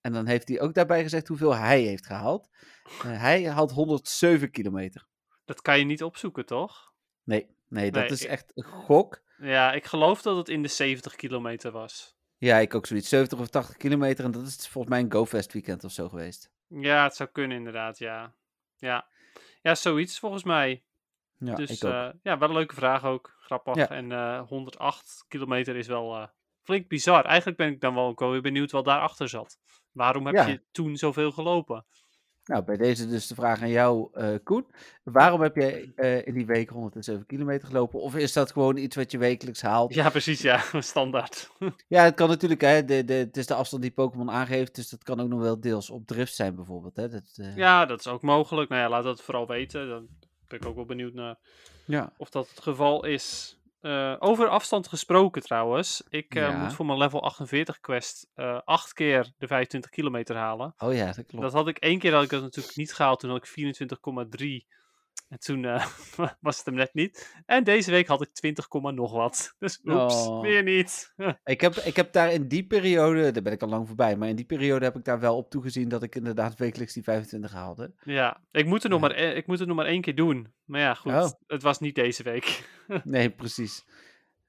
En dan heeft hij ook daarbij gezegd hoeveel hij heeft gehaald. Eh, hij had 107 kilometer. Dat kan je niet opzoeken, toch? Nee, nee, dat Nee, is ik- echt een gok. Ja, ik geloof dat het in de 70 kilometer was. Ja, ik ook zoiets. 70 of 80 kilometer. En dat is volgens mij een GoFest weekend of zo geweest. Ja, het zou kunnen inderdaad, ja. Ja, ja zoiets volgens mij. Ja, dus ik ook. eh, ja, wel een leuke vraag ook. Grappig. Ja. En eh 108 kilometer is wel eh, flink bizar. Eigenlijk ben ik dan wel ook wel weer benieuwd wat daarachter zat. Waarom heb Ja. je toen zoveel gelopen? Nou, bij deze dus de vraag aan jou, eh, Koen. Waarom heb jij eh, in die week 107 kilometer gelopen? Of is dat gewoon iets wat je wekelijks haalt? Ja, precies, ja. <laughs> Standaard. <laughs> Ja, het kan natuurlijk, hè. De, de, het is de afstand die Pokémon aangeeft, dus dat kan ook nog wel deels op drift zijn bijvoorbeeld, hè. Dat, eh, Ja, dat is ook mogelijk. Nou ja, laat dat vooral weten. Dan ben ik ook wel benieuwd naar ja. of dat het geval is. Eh, over afstand gesproken trouwens. Ik eh, Ja. moet voor mijn level 48 quest eh acht keer de 25 kilometer halen. Oh ja, dat klopt. Dat had ik één keer had ik dat natuurlijk niet gehaald. Toen had ik 24,3. En toen eh, <laughs> was het hem net niet. En deze week had ik 20, komma nog wat. Dus oeps, Oh. weer niet. <laughs> Ik heb, ik heb daar in die periode, daar ben ik al lang voorbij, maar in die periode heb ik daar wel op toegezien dat ik inderdaad wekelijks die 25 haalde. ja, ik moet, er nog Ja. maar, eh, ik moet het nog maar één keer doen. Maar ja, goed. Oh. Het was niet deze week. <laughs> Nee, precies.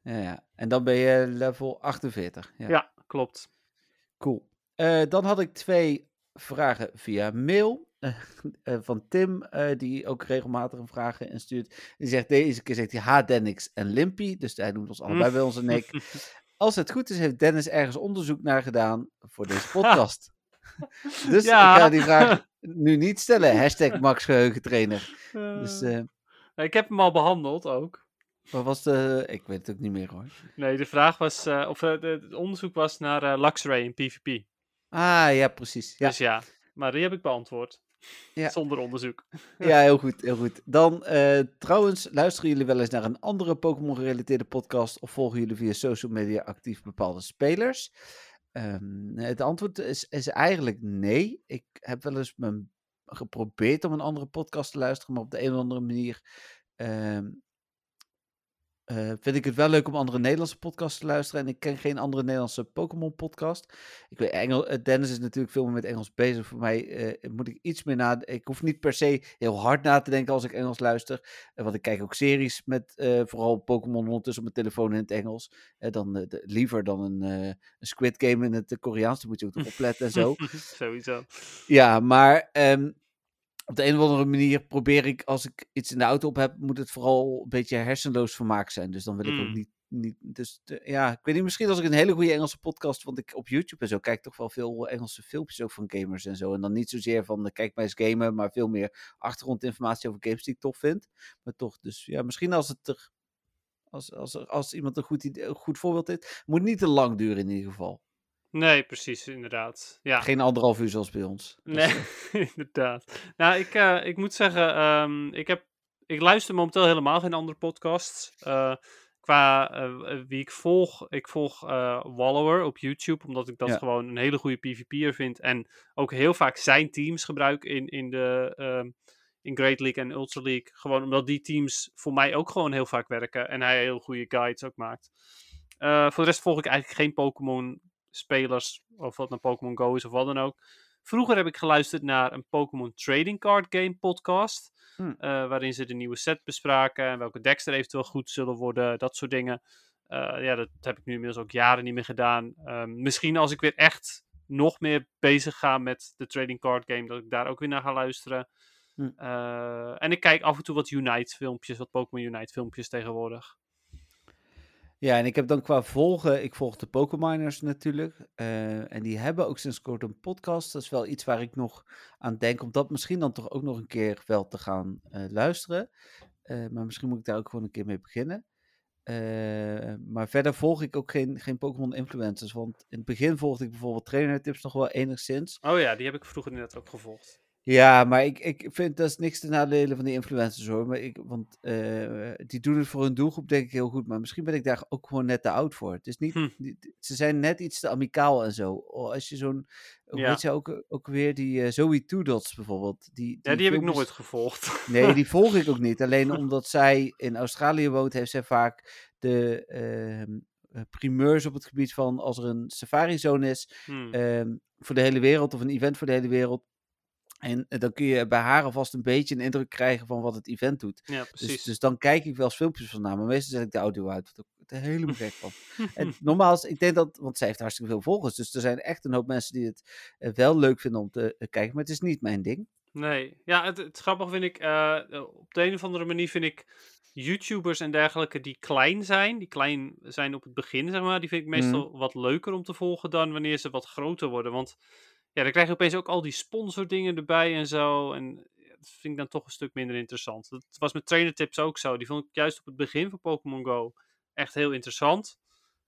Ja, ja. En dan ben je level 48. Ja. Ja, klopt. Cool. Eh, dan had ik twee vragen via mail. <laughs> eh, van Tim, eh, die ook regelmatig een vragen instuurt. Die zegt deze keer zegt hij ha, Dennix en Limpy. Dus hij noemt ons <laughs> allebei bij onze nek. Als het goed is, heeft Dennis ergens onderzoek naar gedaan voor deze <laughs> podcast. dus Ja. ik ga die vraag nu niet stellen. Hashtag Max Geheugentrainer. Dus Eh, eh, ik heb hem al behandeld ook. wat was de... Ik weet het ook niet meer hoor. Nee, de vraag was, of het onderzoek was naar Luxray in PvP. Ah, ja, precies. Ja, Dus ja, maar die heb ik beantwoord. Ja. Zonder onderzoek. <laughs> ja heel goed, heel goed. Dan, eh, trouwens, luisteren jullie wel eens naar een andere Pokémon-gerelateerde podcast of volgen jullie via social media actief bepaalde spelers? Ehm, het antwoord is, is eigenlijk nee. Ik heb wel eens mijn, geprobeerd om een andere podcast te luisteren, maar op de een of andere manier ehm, eh, vind ik het wel leuk om andere Nederlandse podcasts te luisteren. En ik ken geen andere Nederlandse Pokémon-podcast. Ik weet, Engel, eh, Dennis is natuurlijk veel meer met Engels bezig. Voor mij eh, moet ik iets meer na. Ik hoef niet per se heel hard na te denken als ik Engels luister. Want ik kijk ook series met vooral Pokémon ondertussen op mijn telefoon in het Engels. Dan, de- liever dan een, een Squid Game in het Koreaans. Daar moet je ook opletten en zo. <laughs> Sowieso. Ja, maar ehm, op de een of andere manier probeer ik, als ik iets in de auto op heb, moet het vooral een beetje hersenloos vermaak zijn. Dus dan wil ik ook Mm. niet. niet dus de- ja, ik weet niet, misschien als ik een hele goede Engelse podcast, want ik op YouTube en zo kijk toch wel veel Engelse filmpjes ook van gamers en zo. En dan niet zozeer van eh, kijk mij eens gamen, maar veel meer achtergrondinformatie over games die ik tof vind. Maar toch, dus ja, misschien als het er. Als, als, er- als iemand een goed, idee, een goed voorbeeld heeft, moet niet te lang duren in ieder geval. Nee, precies, inderdaad. Ja. Geen anderhalf uur zoals bij ons. Nee, <laughs> inderdaad. Nou, ik, eh, ik moet zeggen, ehm, ik, heb, ik luister momenteel helemaal geen andere podcasts. Eh, qua eh, wie ik volg, ik volg Wallower op YouTube, omdat ik dat Ja. gewoon een hele goede PvP'er vind. En ook heel vaak zijn teams gebruik in, in, de, ehm, in Great League en Ultra League. Gewoon omdat die teams voor mij ook gewoon heel vaak werken. En hij heel goede guides ook maakt. Voor de rest volg ik eigenlijk geen Pokémon spelers, of wat nou Pokémon Go is of wat dan ook. Vroeger heb ik geluisterd naar een Pokémon Trading Card Game podcast. Hmm. eh, waarin ze de nieuwe set bespraken. En welke decks er eventueel goed zullen worden. Dat soort dingen. Eh, ja, dat heb ik nu inmiddels ook jaren niet meer gedaan. Ehm, misschien als ik weer echt nog meer bezig ga met de Trading Card Game. Dat ik daar ook weer naar ga luisteren. Hmm. Eh, en ik kijk af en toe wat Unite filmpjes. Wat Pokémon Unite filmpjes tegenwoordig. Ja, en ik heb dan qua volgen, ik volg de Pokémoners natuurlijk. eh, en die hebben ook sinds kort een podcast. Dat is wel iets waar ik nog aan denk, om dat misschien dan toch ook nog een keer wel te gaan eh, luisteren. Eh, maar misschien moet ik daar ook gewoon een keer mee beginnen. Maar verder volg ik ook geen, geen Pokémon influencers. Want in het begin volgde ik bijvoorbeeld trainertips nog wel enigszins. Oh ja, die heb ik vroeger net ook gevolgd. Ja, maar ik, ik vind dat is niks te nadelen van die influencers hoor. Maar ik, want eh, die doen het voor hun doelgroep denk ik heel goed. Maar misschien ben ik daar ook gewoon net te oud voor. Het is niet, Hm. ze zijn net iets te amicaal en zo. Oh, Als je zo'n, Ja. heet ze ook, ook weer, die eh, Zoe Dots bijvoorbeeld. Die, Ja, die heb ik nooit gevolgd. Nee, die <laughs> volg ik ook niet. Alleen omdat zij in Australië woont, heeft zij vaak de ehm, eh, primeurs op het gebied van als er een safari-zone is Hmm. ehm, voor de hele wereld of een event voor de hele wereld. En eh, dan kun je bij haar alvast een beetje een indruk krijgen van wat het event doet. ja, Dus, precies. dus dan kijk ik wel eens filmpjes van haar, maar meestal zet ik de audio uit. Wat ik er helemaal gek van. En <laughs> normaal, is- ik denk dat, want zij heeft hartstikke veel volgers. Dus er zijn echt een hoop mensen die het eh, wel leuk vinden om te eh, kijken. Maar het is niet mijn ding. Nee, ja, het, het grappige vind ik, op de een of andere manier vind ik YouTubers en dergelijke die klein zijn, die klein zijn op het begin, zeg maar, die vind ik meestal wat leuker om te volgen dan wanneer ze wat groter worden. Want ja, dan krijg je opeens ook al die sponsordingen erbij en zo. En dat vind ik dan toch een stuk minder interessant. Dat was met trainer tips ook zo. Die vond ik juist op het begin van Pokémon Go echt heel interessant.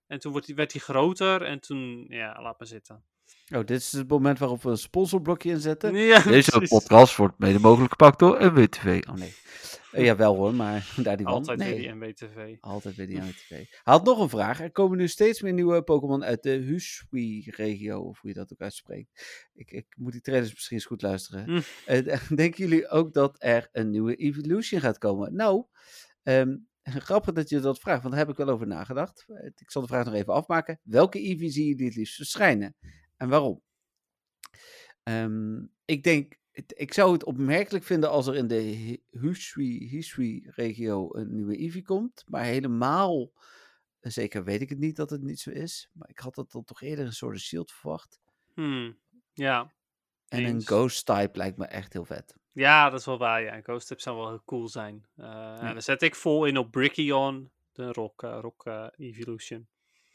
En toen werd hij groter en toen, ja, laat maar zitten. Oh, dit is het moment waarop we een sponsorblokje inzetten. <laughs> Ja, Deze precies. podcast wordt mede mogelijk gepakt door NWTV. Oh nee. Uh, jawel hoor, maar <laughs> daar die man. Altijd nee. weer die NWTV. Altijd weer die NWTV. Hij had nog een vraag. Er komen nu steeds meer nieuwe Pokémon uit de Husui-regio, of hoe je dat ook uitspreekt. Ik, ik moet die trailers misschien eens goed luisteren. Hm. Uh, <laughs> denken jullie ook dat er een nieuwe Evolution gaat komen? Nou, um, grappig dat je dat vraagt, want daar heb ik wel over nagedacht. Ik zal de vraag nog even afmaken. Welke Eevee zie je die het liefst verschijnen? En waarom? Um, ik denk, ik zou het opmerkelijk vinden als er in de Hisui-regio een nieuwe Eevee komt. Maar helemaal zeker weet ik het niet dat het niet zo is. Maar ik had dat dan toch eerder een soort shield verwacht. Hmm, ja. En een ghost type lijkt me echt heel vet. Ja, dat is wel waar, ja. Ghost Tips zou wel heel cool zijn. Eh, En dan zet ik vol in op Brickion, de Rock, eh, rock eh, Evolution.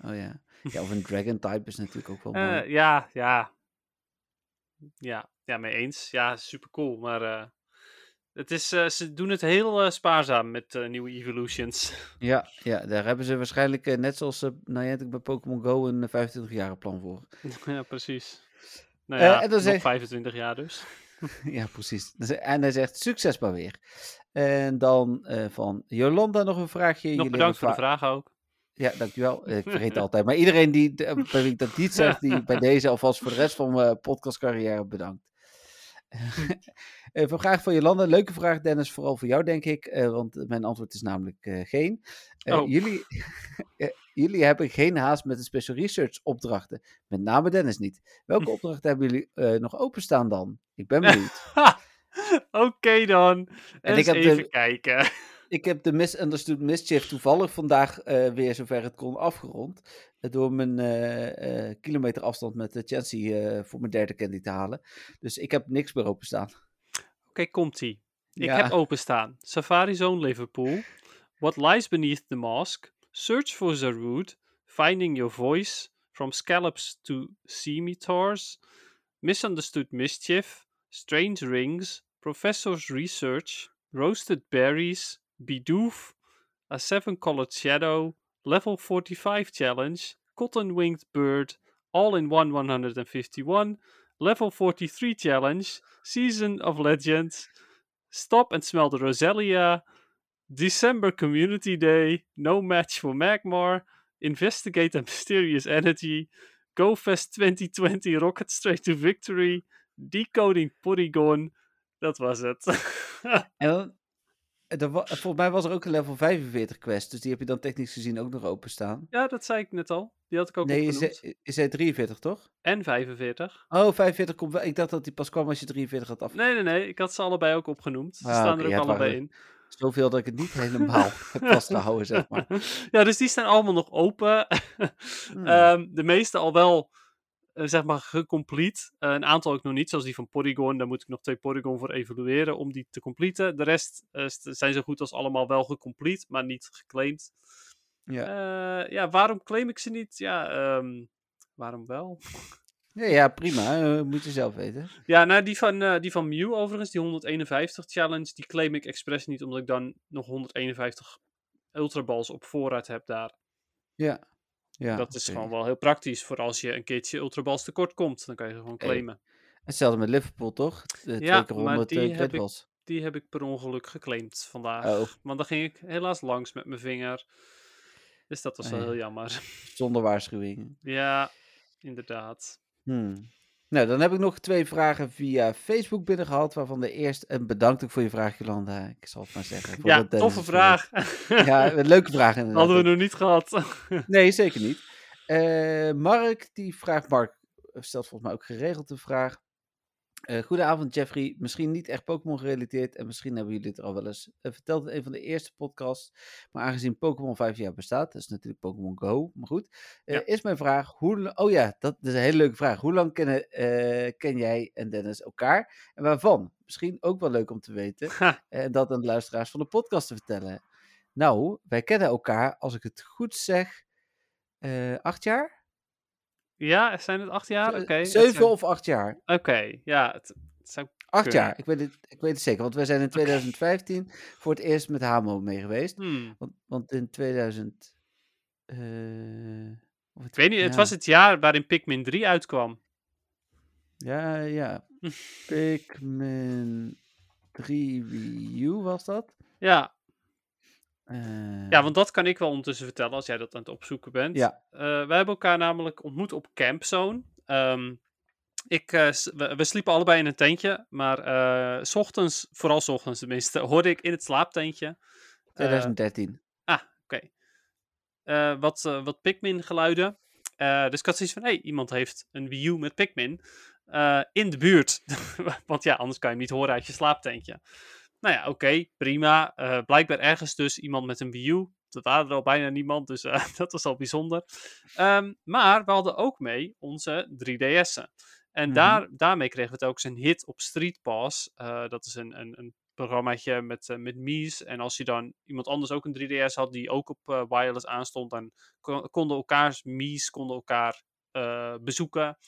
Oh ja. Ja, of een dragon type is natuurlijk ook wel mooi. Eh, ja, ja. Ja, ja, mee eens. Ja, super cool. Maar eh, het is, eh, ze doen het heel spaarzaam met nieuwe Evolutions. <laughs> Ja, ja, daar hebben ze waarschijnlijk, net zoals uh, Niantic bij Pokémon Go, een 25-jarige plan voor. <laughs> ja, precies. Nou ja, en dan nog zeg- 25 jaar dus. <laughs> ja, precies. En hij zegt, succes maar weer. En dan van Jolanda nog een vraagje. Nog Jullie bedankt voor de vraag ook. Ja, dankjewel. Eh, <laughs> Ik vergeet het altijd. Maar iedereen die, de- bij wie ik dat niet zeg, die <laughs> bij deze alvast voor de rest van mijn podcastcarrière bedankt. Even een vraag van Jolanda. Leuke vraag, Dennis. Vooral voor jou, denk ik. eh, want mijn antwoord is namelijk eh, geen. Eh, Oh. jullie, <laughs> eh, jullie hebben geen haast met de special research opdrachten. Met name Dennis niet. Welke opdrachten hebben jullie eh, nog openstaan dan? Ik ben benieuwd. Oké dan. En ik de- even kijken. Ik heb de Misunderstood Mischief toevallig vandaag eh, weer zover het kon afgerond. eh, door mijn eh, kilometer afstand met de Chelsea eh, voor mijn derde candy te halen. Dus ik heb niks meer openstaan. Oké, komt-ie. Ik Ja. heb openstaan. Safari Zone Liverpool. What Lies Beneath the Mask. Search for Zarude. Finding Your Voice. From Scallops to Scimitars. Misunderstood Mischief. Strange Rings. Professor's Research. Roasted Berries. Bidoof. A Seven Colored Shadow. Level 45 Challenge. Cotton Winged Bird. All in One 151. Level 43 Challenge. Season of Legends. Stop and Smell the Roselia. December Community Day. No Match for Magmar. Investigate a Mysterious Energy. Go GoFest 2020 Rocket Straight to Victory. Decoding Porygon. Dat was het. <laughs> En er volgens mij was er ook een level 45 quest. Dus die heb je dan technisch gezien ook nog openstaan. ja, dat zei ik net al. Die had ik ook nee, je zei, je zei 43 toch? En 45. Oh, 45 komt wel. Ik dacht dat die pas kwam als je 43 had af. Nee, nee, nee. Ik had ze allebei ook opgenoemd. Ze Ah, staan er ook allebei in. Zoveel dat ik het niet helemaal <laughs> <laughs> heb vastgehouden, zeg maar. ja, dus die staan allemaal nog open. Hmm. Ehm, de meeste al wel, zeg maar, gecomplete. Eh, een aantal ook nog niet, zoals die van Porygon. Daar moet ik nog twee Porygon voor evalueren om die te completen. De rest eh, zijn zo goed als allemaal wel gecomplete, maar niet geclaimd. ja. Eh, ja, waarom claim ik ze niet? Ja, ehm, waarom wel? Ja, ja, prima. eh, moet je zelf weten. Ja, nou, die van, eh, die van Mew overigens, die 151 challenge, die claim ik expres niet, omdat ik dan nog 151 ultraballs op voorraad heb daar. Ja. Ja dat is gewoon wel heel praktisch voor als je een keertje ultraballs tekort komt. Dan kan je gewoon claimen. Hetzelfde met Liverpool, toch? De Ja, keer maar 100 die uh, heb ik-. Die heb ik per ongeluk geclaimd vandaag. Oh, Want dan ging ik helaas langs met mijn vinger. Dus dat was wel ja. heel jammer. zonder waarschuwing. ja, inderdaad. Hmm. Nou, dan heb ik nog twee vragen via Facebook binnengehaald, waarvan de eerste... En bedankt ook voor je vraag, Jolanda. Ik zal het maar zeggen. Ja, toffe vraag. <laughs> Ja, een leuke vraag <laughs> inderdaad. Hadden we nog niet gehad. <laughs> Nee, zeker niet. Eh, Mark, die vraagt, Mark stelt volgens mij ook geregeld de vraag. Eh, goedenavond Jeffrey, misschien niet echt Pokémon gerelateerd en misschien hebben jullie het er al wel eens eh, verteld in een van de eerste podcasts. Maar aangezien Pokémon vijf jaar bestaat, dat is natuurlijk Pokémon Go, maar goed, eh, Ja. is mijn vraag, hoe, oh ja, dat is een hele leuke vraag. Hoe lang kennen, ken jij en Dennis elkaar en waarvan? Misschien ook wel leuk om te weten <laughs> en dat aan de luisteraars van de podcast te vertellen. Nou, wij kennen elkaar, als ik het goed zeg, acht jaar? Ja, zijn het acht jaar? Oké. Zeven zijn- of acht jaar? Oké, ja. Het, het zou... Acht Kunnen. jaar, ik weet, het, ik weet het zeker. Want wij zijn in 2015 voor het eerst met Hamo mee geweest. Hmm. Want, want in 2000... eh, of Ik weet niet, het was het jaar waarin Pikmin 3 uitkwam. Ja, ja. <laughs> Pikmin 3 Wii U was dat? Ja, Eh, ja, want dat kan ik wel ondertussen vertellen als jij dat aan het opzoeken bent. Ja. Eh, wij hebben elkaar namelijk ontmoet op Campzone. Ehm, ik, eh, we, we sliepen allebei in een tentje, maar s ochtends, vooral s ochtends tenminste, <laughs> hoorde ik in het slaaptentje. eh, 2013. ah, oké. Wat, wat Pikmin geluiden. Dus ik had zoiets van, hé, hey, iemand heeft een Wii U met Pikmin in de buurt. <laughs> Want ja, anders kan je hem niet horen uit je slaaptentje. Nou ja, oké, prima. Eh, blijkbaar ergens dus iemand met een Wii U. Dat waren er al bijna niemand, dus eh, <laughs> dat was al bijzonder. Ehm, maar we hadden ook mee onze 3DS'en. En Mhm. daar, daarmee kregen we telkens een hit op Street Pass. Eh, dat is een, een, een programmaatje met, met Mies. En als je dan iemand anders ook een 3DS had die ook op wireless aanstond, dan kon- konden elkaars Mies konden elkaar bezoeken.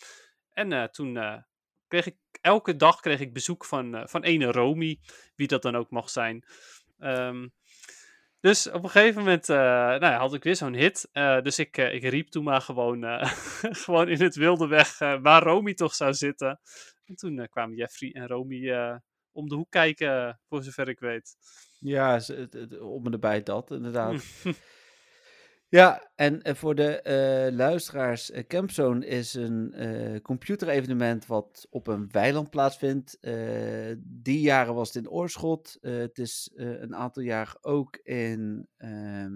En toen kreeg ik elke dag kreeg ik bezoek van, eh, van ene Romy, wie dat dan ook mag zijn. Ehm, dus op een gegeven moment eh, nou ja, had ik weer zo'n hit. Eh, dus ik, ik riep toen maar gewoon, <laughs> gewoon in het wilde weg waar Romy toch zou zitten. En toen kwamen Jeffrey en Romy om de hoek kijken, voor zover ik weet. Ja, om en erbij dat, inderdaad. <laughs> Ja, en eh, voor de eh, luisteraars, eh, Campzone is een eh computerevenement wat op een weiland plaatsvindt. Die jaren was het in Oorschot. Het is een aantal jaar ook in ehm,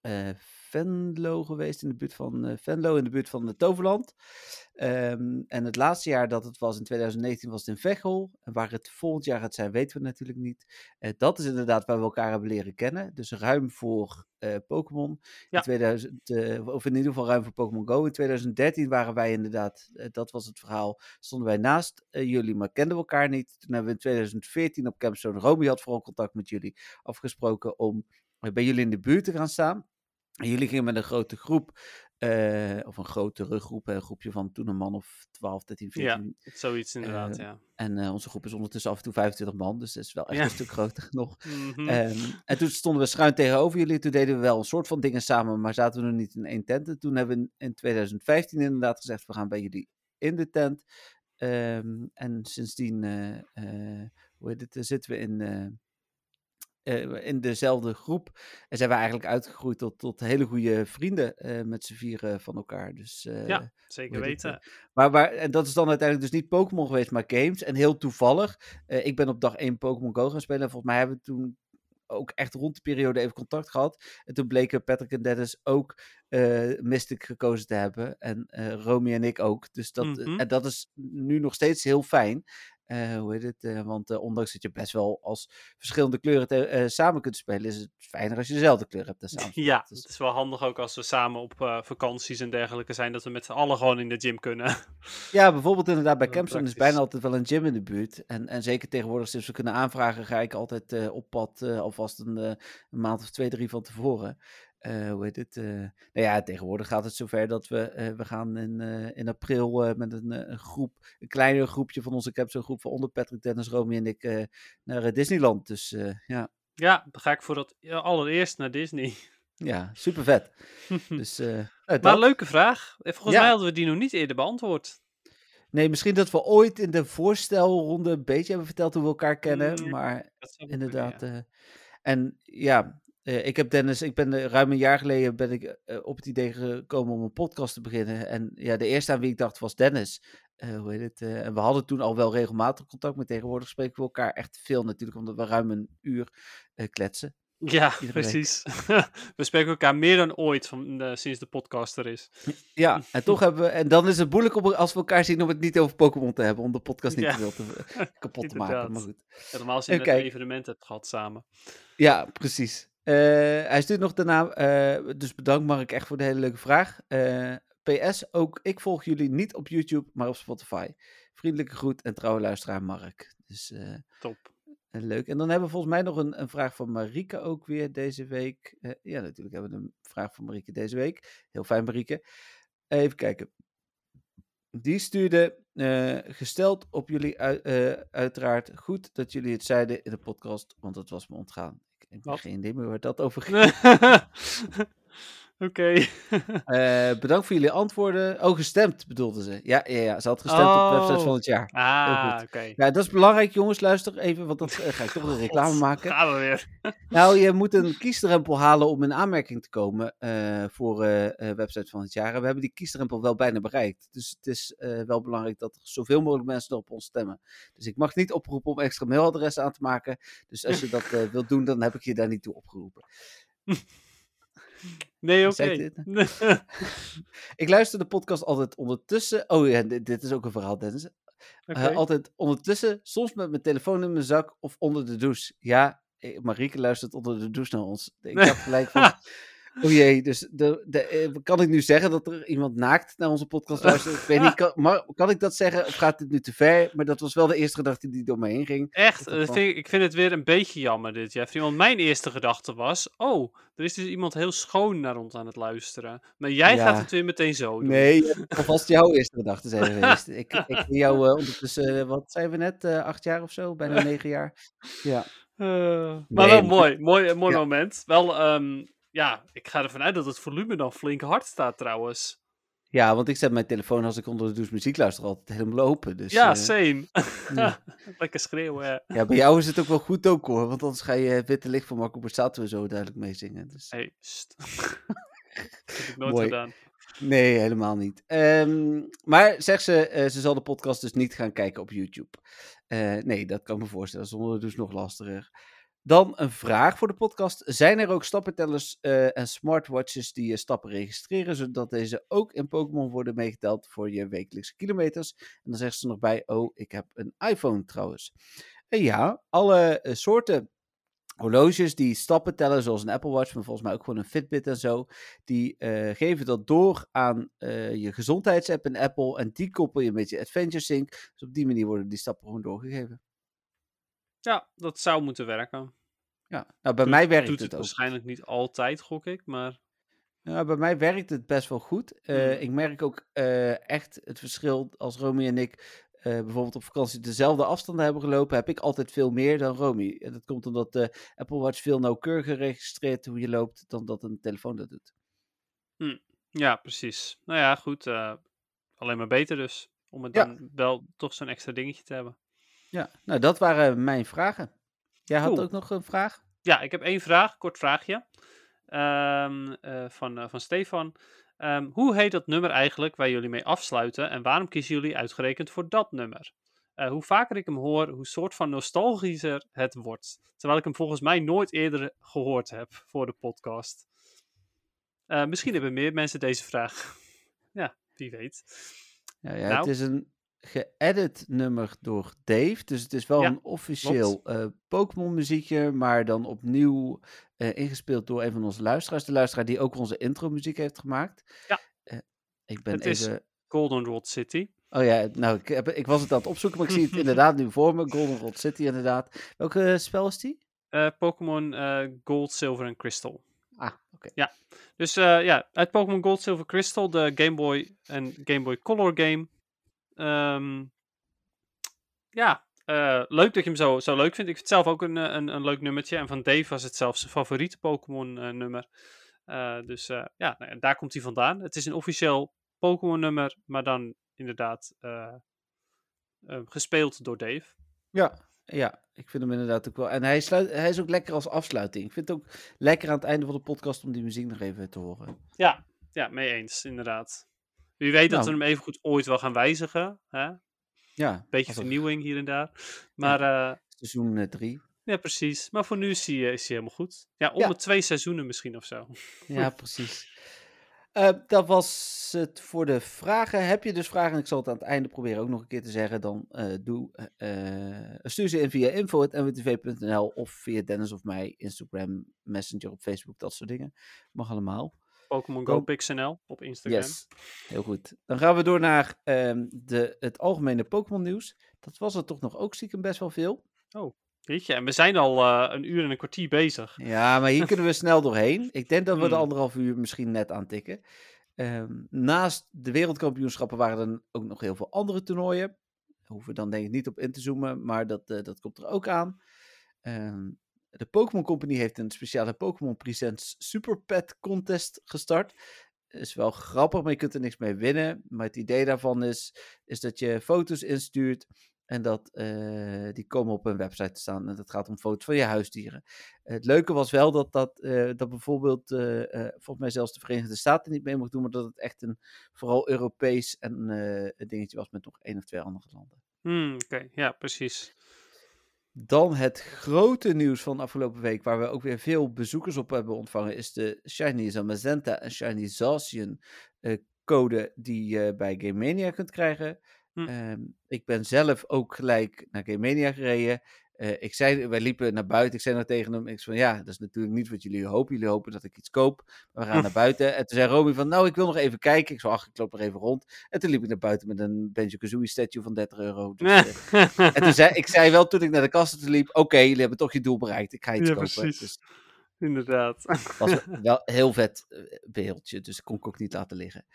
eh, Venlo geweest, in de buurt van eh, Venlo, in de buurt van het Toverland. Ehm, en het laatste jaar dat het was, in 2019, was het in Veghel. En waar het volgend jaar gaat zijn, weten we natuurlijk niet. Eh, dat is inderdaad waar we elkaar hebben leren kennen. Dus ruim voor eh, Pokémon. Ja. In 2000, eh, of in ieder geval ruim voor Pokémon Go. In 2013 waren wij inderdaad, eh, dat was het verhaal, stonden wij naast eh, jullie, maar kenden we elkaar niet. Toen hebben we in 2014 op Campzone, Romy had vooral contact met jullie, afgesproken om eh, bij jullie in de buurt te gaan staan. En jullie gingen met een grote groep, eh, of een grotere groep, een groepje van toen een man of 12, 13, 14. Zoiets inderdaad, Eh, ja. En eh, onze groep is ondertussen af en toe 25 man, dus dat is wel echt Ja. een stuk groter <laughs> nog. Mhm. Ehm, en toen stonden we schuin tegenover jullie. Toen deden we wel een soort van dingen samen, maar zaten we nog niet in één tent. En toen hebben we in, in 2015 inderdaad gezegd, we gaan bij jullie in de tent. Ehm, en sindsdien, hoe heet het, zitten we in, eh, in dezelfde groep. En zijn we eigenlijk uitgegroeid tot, tot hele goede vrienden eh, met z'n vieren van elkaar. Dus, eh, ja, zeker weten. maar, maar, en dat is dan uiteindelijk dus niet Pokémon geweest, maar games. En heel toevallig, ik ben op dag 1 Pokémon Go gaan spelen. En volgens mij hebben we toen ook echt rond die periode even contact gehad. En toen bleken Patrick en Dennis ook eh Mystic gekozen te hebben. En eh Romy en ik ook. Dus dat, Mhm. en dat is nu nog steeds heel fijn. Eh, hoe heet het? eh, want eh, ondanks dat je best wel als verschillende kleuren te- samen kunt spelen, is het fijner als je dezelfde kleur hebt. te samen Ja, Dus- het is wel handig ook als we samen op vakanties en dergelijke zijn, dat we met z'n allen gewoon in de gym kunnen. <laughs> Ja, bijvoorbeeld inderdaad bij Wel Campzone is bijna altijd wel een gym in de buurt. En, en zeker tegenwoordig sinds we kunnen aanvragen, ga ik altijd op pad alvast een, een maand of twee, drie van tevoren. Eh, hoe heet het? eh, nou ja, tegenwoordig gaat het zover dat we, eh, we gaan in, in april met een, een groep, een kleiner groepje van onze Campzone groep van onder Patrick, Dennis, Romy en ik naar Disneyland. Dus ja, ja, dan ga ik voor dat allereerst naar Disney. ja, super vet. <laughs> Dus, maar leuke vraag. Volgens Ja. mij hadden we die nog niet eerder beantwoord. Nee, misschien dat we ooit in de voorstelronde een beetje hebben verteld hoe we elkaar kennen, Mm, maar kunnen, Inderdaad. ja. en ja, eh, ik heb Dennis, ik ben eh, ruim een jaar geleden ben ik eh, op het idee gekomen om een podcast te beginnen. En ja, de eerste aan wie ik dacht was Dennis. Hoe heet het? en we hadden toen al wel regelmatig contact, maar tegenwoordig spreken we elkaar echt veel natuurlijk, omdat we ruim een uur kletsen. Ja, precies. <laughs> we spreken elkaar meer dan ooit van, sinds de podcast er is. Ja, en toch hebben we, en dan is het moeilijk om, als we elkaar zien om het niet over Pokémon te hebben, om de podcast niet Ja. te veel te, kapot te maken. Maar goed. Helemaal als je Oké. een evenement hebt gehad samen. Ja, precies. Eh, hij stuurt nog daarna, eh, dus bedankt Mark echt voor de hele leuke vraag. Eh, PS, ook ik volg jullie niet op YouTube, maar op Spotify. Vriendelijke groet en trouwe luisteraar Mark. Dus Top. leuk. En dan hebben we volgens mij nog een, een vraag van Marieke ook weer deze week. Ja, natuurlijk hebben we een vraag van Marieke deze week. Heel fijn Marieke. Even kijken. Die stuurde, gesteld op jullie ui- uiteraard goed dat jullie het zeiden in de podcast, want het was me ontgaan. Heb Wat? geen idee meer waar dat over <laughs> ging. Oké. <laughs> Eh, bedankt voor jullie antwoorden. Oh, gestemd bedoelde ze. Ja, ja, ja ze had gestemd op de website Oh. van het jaar. ah, oké. Ja, dat is belangrijk, jongens. Luister even, want dat eh, ga ik toch een <laughs> reclame God, maken. Gaan we weer. <laughs> Nou, je moet een kiesdrempel halen om in aanmerking te komen eh, voor website van het jaar. En we hebben die kiesdrempel wel bijna bereikt. Dus het is wel belangrijk dat er zoveel mogelijk mensen op ons stemmen. Dus ik mag niet oproepen om extra mailadressen aan te maken. Dus als je dat wilt doen, dan heb ik je daar niet toe opgeroepen. Nee, oké. <laughs> Ik luister de podcast altijd ondertussen. Oh ja, dit, dit is ook een verhaal, Dennis. Eh, Oké. altijd ondertussen, soms met mijn telefoon in mijn zak of onder de douche. Ja, eh, Marieke luistert onder de douche naar ons. Ik <laughs> dacht gelijk van, Oh jee, dus de, de, eh, kan ik nu zeggen dat er iemand naakt naar onze podcast luistert? Ik weet niet, <laughs> kan, maar, kan ik dat zeggen of gaat dit nu te ver? Maar dat was wel de eerste gedachte die door me heen ging. Echt, dat van- vind ik, ik vind het weer een beetje jammer dit, Jeffrey. Want mijn eerste gedachte was, oh, er is dus iemand heel schoon naar ons aan het luisteren. Maar jij Ja. gaat het weer meteen zo doen. Nee, <laughs> alvast jouw eerste gedachte zijn geweest. <laughs> ik, ik ken jou eh, ondertussen, eh, wat zijn we net, acht jaar of zo? Bijna negen jaar. Ja. Maar Nee, wel maar- mooi, mooi, mooi Ja. moment. Wel, ehm, ja, ik ga ervan uit dat het volume dan flink hard staat trouwens. ja, want ik zet mijn telefoon als ik onder de douche muziek luister altijd helemaal open. Dus, ja, eh, same. <laughs> ja. <laughs> Lekker schreeuwen. ja. ja, bij jou is het ook wel goed ook hoor, want anders ga je witte licht van Marco Borsato zo duidelijk meezingen. Dus. Hey, st. <laughs> dat heb ik nooit Mooi. gedaan. Nee, helemaal niet. Ehm, maar zegt ze, eh, ze zal de podcast dus niet gaan kijken op YouTube. Eh, nee, dat kan ik me voorstellen. Zonder de douche nog lastiger. Dan een vraag voor de podcast. Zijn er ook stappentellers eh, en smartwatches die je stappen registreren, zodat deze ook in Pokémon worden meegeteld voor je wekelijkse kilometers? En dan zegt ze nog bij, oh, ik heb een iPhone trouwens. En ja, alle eh, soorten horloges die stappen tellen, zoals een Apple Watch, maar volgens mij ook gewoon een Fitbit en zo, die eh, geven dat door aan je gezondheidsapp in Apple en die koppel je met je Adventure Sync. Dus op die manier worden die stappen gewoon doorgegeven. Ja, dat zou moeten werken. Ja, nou bij Doet- mij werkt doet het ook. waarschijnlijk niet altijd, gok ik, maar... Ja, bij mij werkt het best wel goed. Eh, Hmm. Ik merk ook eh, echt het verschil als Romy en ik eh, bijvoorbeeld op vakantie dezelfde afstanden hebben gelopen, heb ik altijd veel meer dan Romy. En dat komt omdat de Apple Watch veel nauwkeuriger registreert hoe je loopt dan dat een telefoon dat doet. Ja, precies. Nou ja, goed. alleen maar beter dus. Om het Ja. dan wel toch zo'n extra dingetje te hebben. Ja, nou dat waren mijn vragen. Jij had Cool. ook nog een vraag? Ja, ik heb één vraag, kort vraagje. Ehm, eh, van, eh, van Stefan. Ehm, hoe heet dat nummer eigenlijk waar jullie mee afsluiten en waarom kiezen jullie uitgerekend voor dat nummer? Eh, hoe vaker ik hem hoor, hoe soort van nostalgischer het wordt. Terwijl ik hem volgens mij nooit eerder gehoord heb voor de podcast. Misschien hebben meer mensen deze vraag. <laughs> ja, wie weet. Ja, ja, Nou. Het is een geëdit nummer door Dave. Dus het is wel Ja, een officieel eh, Pokémon muziekje, maar dan opnieuw eh, ingespeeld door een van onze luisteraars. De luisteraar die ook onze intro muziek heeft gemaakt. Ja. Eh, ik ben Het is-. Goldenrod City. Oh ja, nou, ik, heb, ik was het aan het opzoeken, maar ik zie het inderdaad nu voor me. Goldenrod City inderdaad. Welke spel is die? <laughs> Pokémon Gold, Silver en Crystal. Ah, oké. Dus eh, ja, uit Pokémon Gold, Silver, Crystal, de Game Boy en Game Boy Color game. Ehm, ja, eh, leuk dat je hem zo, zo leuk vindt. Ik vind het zelf ook een, eh, een, een leuk nummertje. En van Dave was het zelfs zijn favoriete Pokémon eh, nummer. Eh, dus ja, nou, ja, daar komt hij vandaan. Het is een officieel Pokémon nummer, maar dan inderdaad gespeeld door Dave. Ja, ja, ik vind hem inderdaad ook wel. En hij, sluit, hij is ook lekker als afsluiting. Ik vind het ook lekker aan het einde van de podcast om die muziek nog even te horen. Ja, ja, mee eens, inderdaad. Wie weet dat Nou. we hem even goed ooit wel gaan wijzigen. Hè? Ja, Beetje er- vernieuwing hier en daar. Maar eh, Seizoen 3. ja, precies. Maar voor nu is hij, eh, is hij helemaal goed. Ja, om Ja. de twee seizoenen misschien of zo. Ja, <laughs> precies. Eh, dat was het voor de vragen. Heb je dus vragen, en ik zal het aan het einde proberen ook nog een keer te zeggen, dan eh, doe, eh, stuur ze in via info.nwtv.nl of via Dennis of mij, Instagram, Messenger op Facebook, dat soort dingen. Mag allemaal. Pokémon. Go PixNL op Instagram. Yes, heel goed. Dan gaan we door naar ehm, de, het algemene Pokémon nieuws. Dat was er toch nog ook stiekem best wel veel. Weet je, en we zijn al eh, een uur en een kwartier bezig. Ja, maar hier kunnen we <laughs> snel doorheen. Ik denk dat we de Hmm. anderhalf uur misschien net aantikken. Ehm naast de wereldkampioenschappen waren er dan ook nog heel veel andere toernooien. Daar hoeven we dan denk ik niet op in te zoomen, maar dat, eh, dat komt er ook aan. Ehm, de Pokémon Company heeft een speciale Pokémon Presents Super Pet Contest gestart. Is wel grappig, maar je kunt er niks mee winnen. Maar het idee daarvan is, is dat je foto's instuurt en dat eh, die komen op een website te staan. En dat gaat om foto's van je huisdieren. Het leuke was wel dat, dat, eh, dat bijvoorbeeld, eh, volgens mij zelfs de Verenigde Staten niet mee mocht doen, maar dat het echt een vooral Europees en, dingetje was met nog één of twee andere landen. Hmm, Oké, ja, precies. Dan het grote nieuws van afgelopen week, waar we ook weer veel bezoekers op hebben ontvangen, is de Shiny Zamazenta en Shiny Zacian eh, code die je bij Game Mania kunt krijgen. Hm. Ehm, ik ben zelf ook gelijk naar Game Mania gereden. Eh, ik zei, wij liepen naar buiten. Ik zei nou tegen hem, ik zei van ja, dat is natuurlijk niet wat jullie hopen. Jullie hopen dat ik iets koop. Maar we gaan naar <laughs> buiten. En toen zei Romy van, nou, ik wil nog even kijken. Ik zei, ach, ik loop nog even rond. En toen liep ik naar buiten met een Banjo-Kazooie statue van 30 euro. Dus, eh, en toen zei ik <laughs> zei wel toen ik naar de toe liep, oké, jullie hebben toch je doel bereikt. Ik ga iets Ja, kopen. precies. Dus Inderdaad. was wel <laughs> een heel vet eh, beeldje, dus dat kon ik ook niet laten liggen.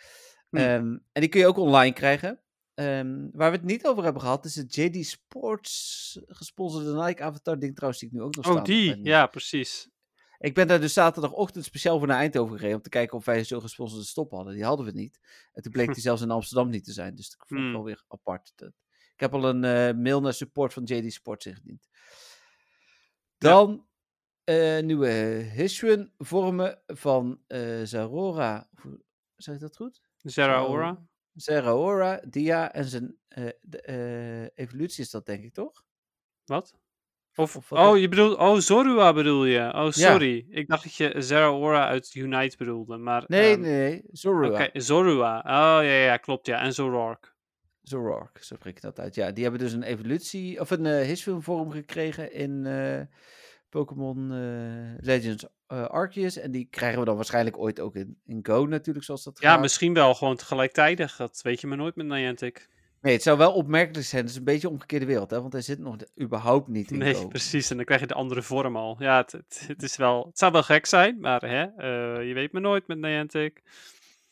Hm. Ehm, en die kun je ook online krijgen. Ehm, waar we het niet over hebben gehad, is het JD Sports gesponsorde Nike Avatar ding trouwens die ik nu ook nog staan. Oh, die. mijn- Ja, precies. Ik ben daar dus zaterdagochtend speciaal voor naar Eindhoven gereden om te kijken of wij zo'n gesponsorde stop hadden. Die hadden we niet. En toen bleek die <laughs> zelfs in Amsterdam niet te zijn, dus dat vond ik Hmm. wel weer apart. Dat- Ik heb al een eh, mail naar support van JD Sports ingediend. Dan eh, nieuwe Hishun vormen van eh Zarora. Zeg ik dat goed? Zeraora. Zeraora, Dia en zijn eh, de, eh, evolutie is dat denk ik toch? Wat? Of, Of wat oh, je bedoelt, oh, Zorua bedoel je. Oh, sorry. Ik dacht dat je Zeraora uit Unite bedoelde, maar... Nee, ehm, nee, nee. Zorua. Oké, Zorua. Oh, ja, ja, klopt, ja. En Zorark. Zoroark, zo spreek ik dat uit. Ja, die hebben dus een evolutie, of een uh, vorm gekregen in Pokémon eh, Legends eh, Arceus. En die krijgen we dan waarschijnlijk ooit ook in, in Go natuurlijk, zoals dat Ja, gaat. misschien wel gewoon tegelijkertijd. Dat weet je maar nooit met Niantic. Nee, het zou wel opmerkelijk zijn. Het is een beetje een omgekeerde wereld, hè? Want hij zit nog de- überhaupt niet in Nee, Go. precies. En dan krijg je de andere vorm al. Ja, het, het, het is wel, het zou wel gek zijn, maar hè, eh, je weet maar nooit met Niantic.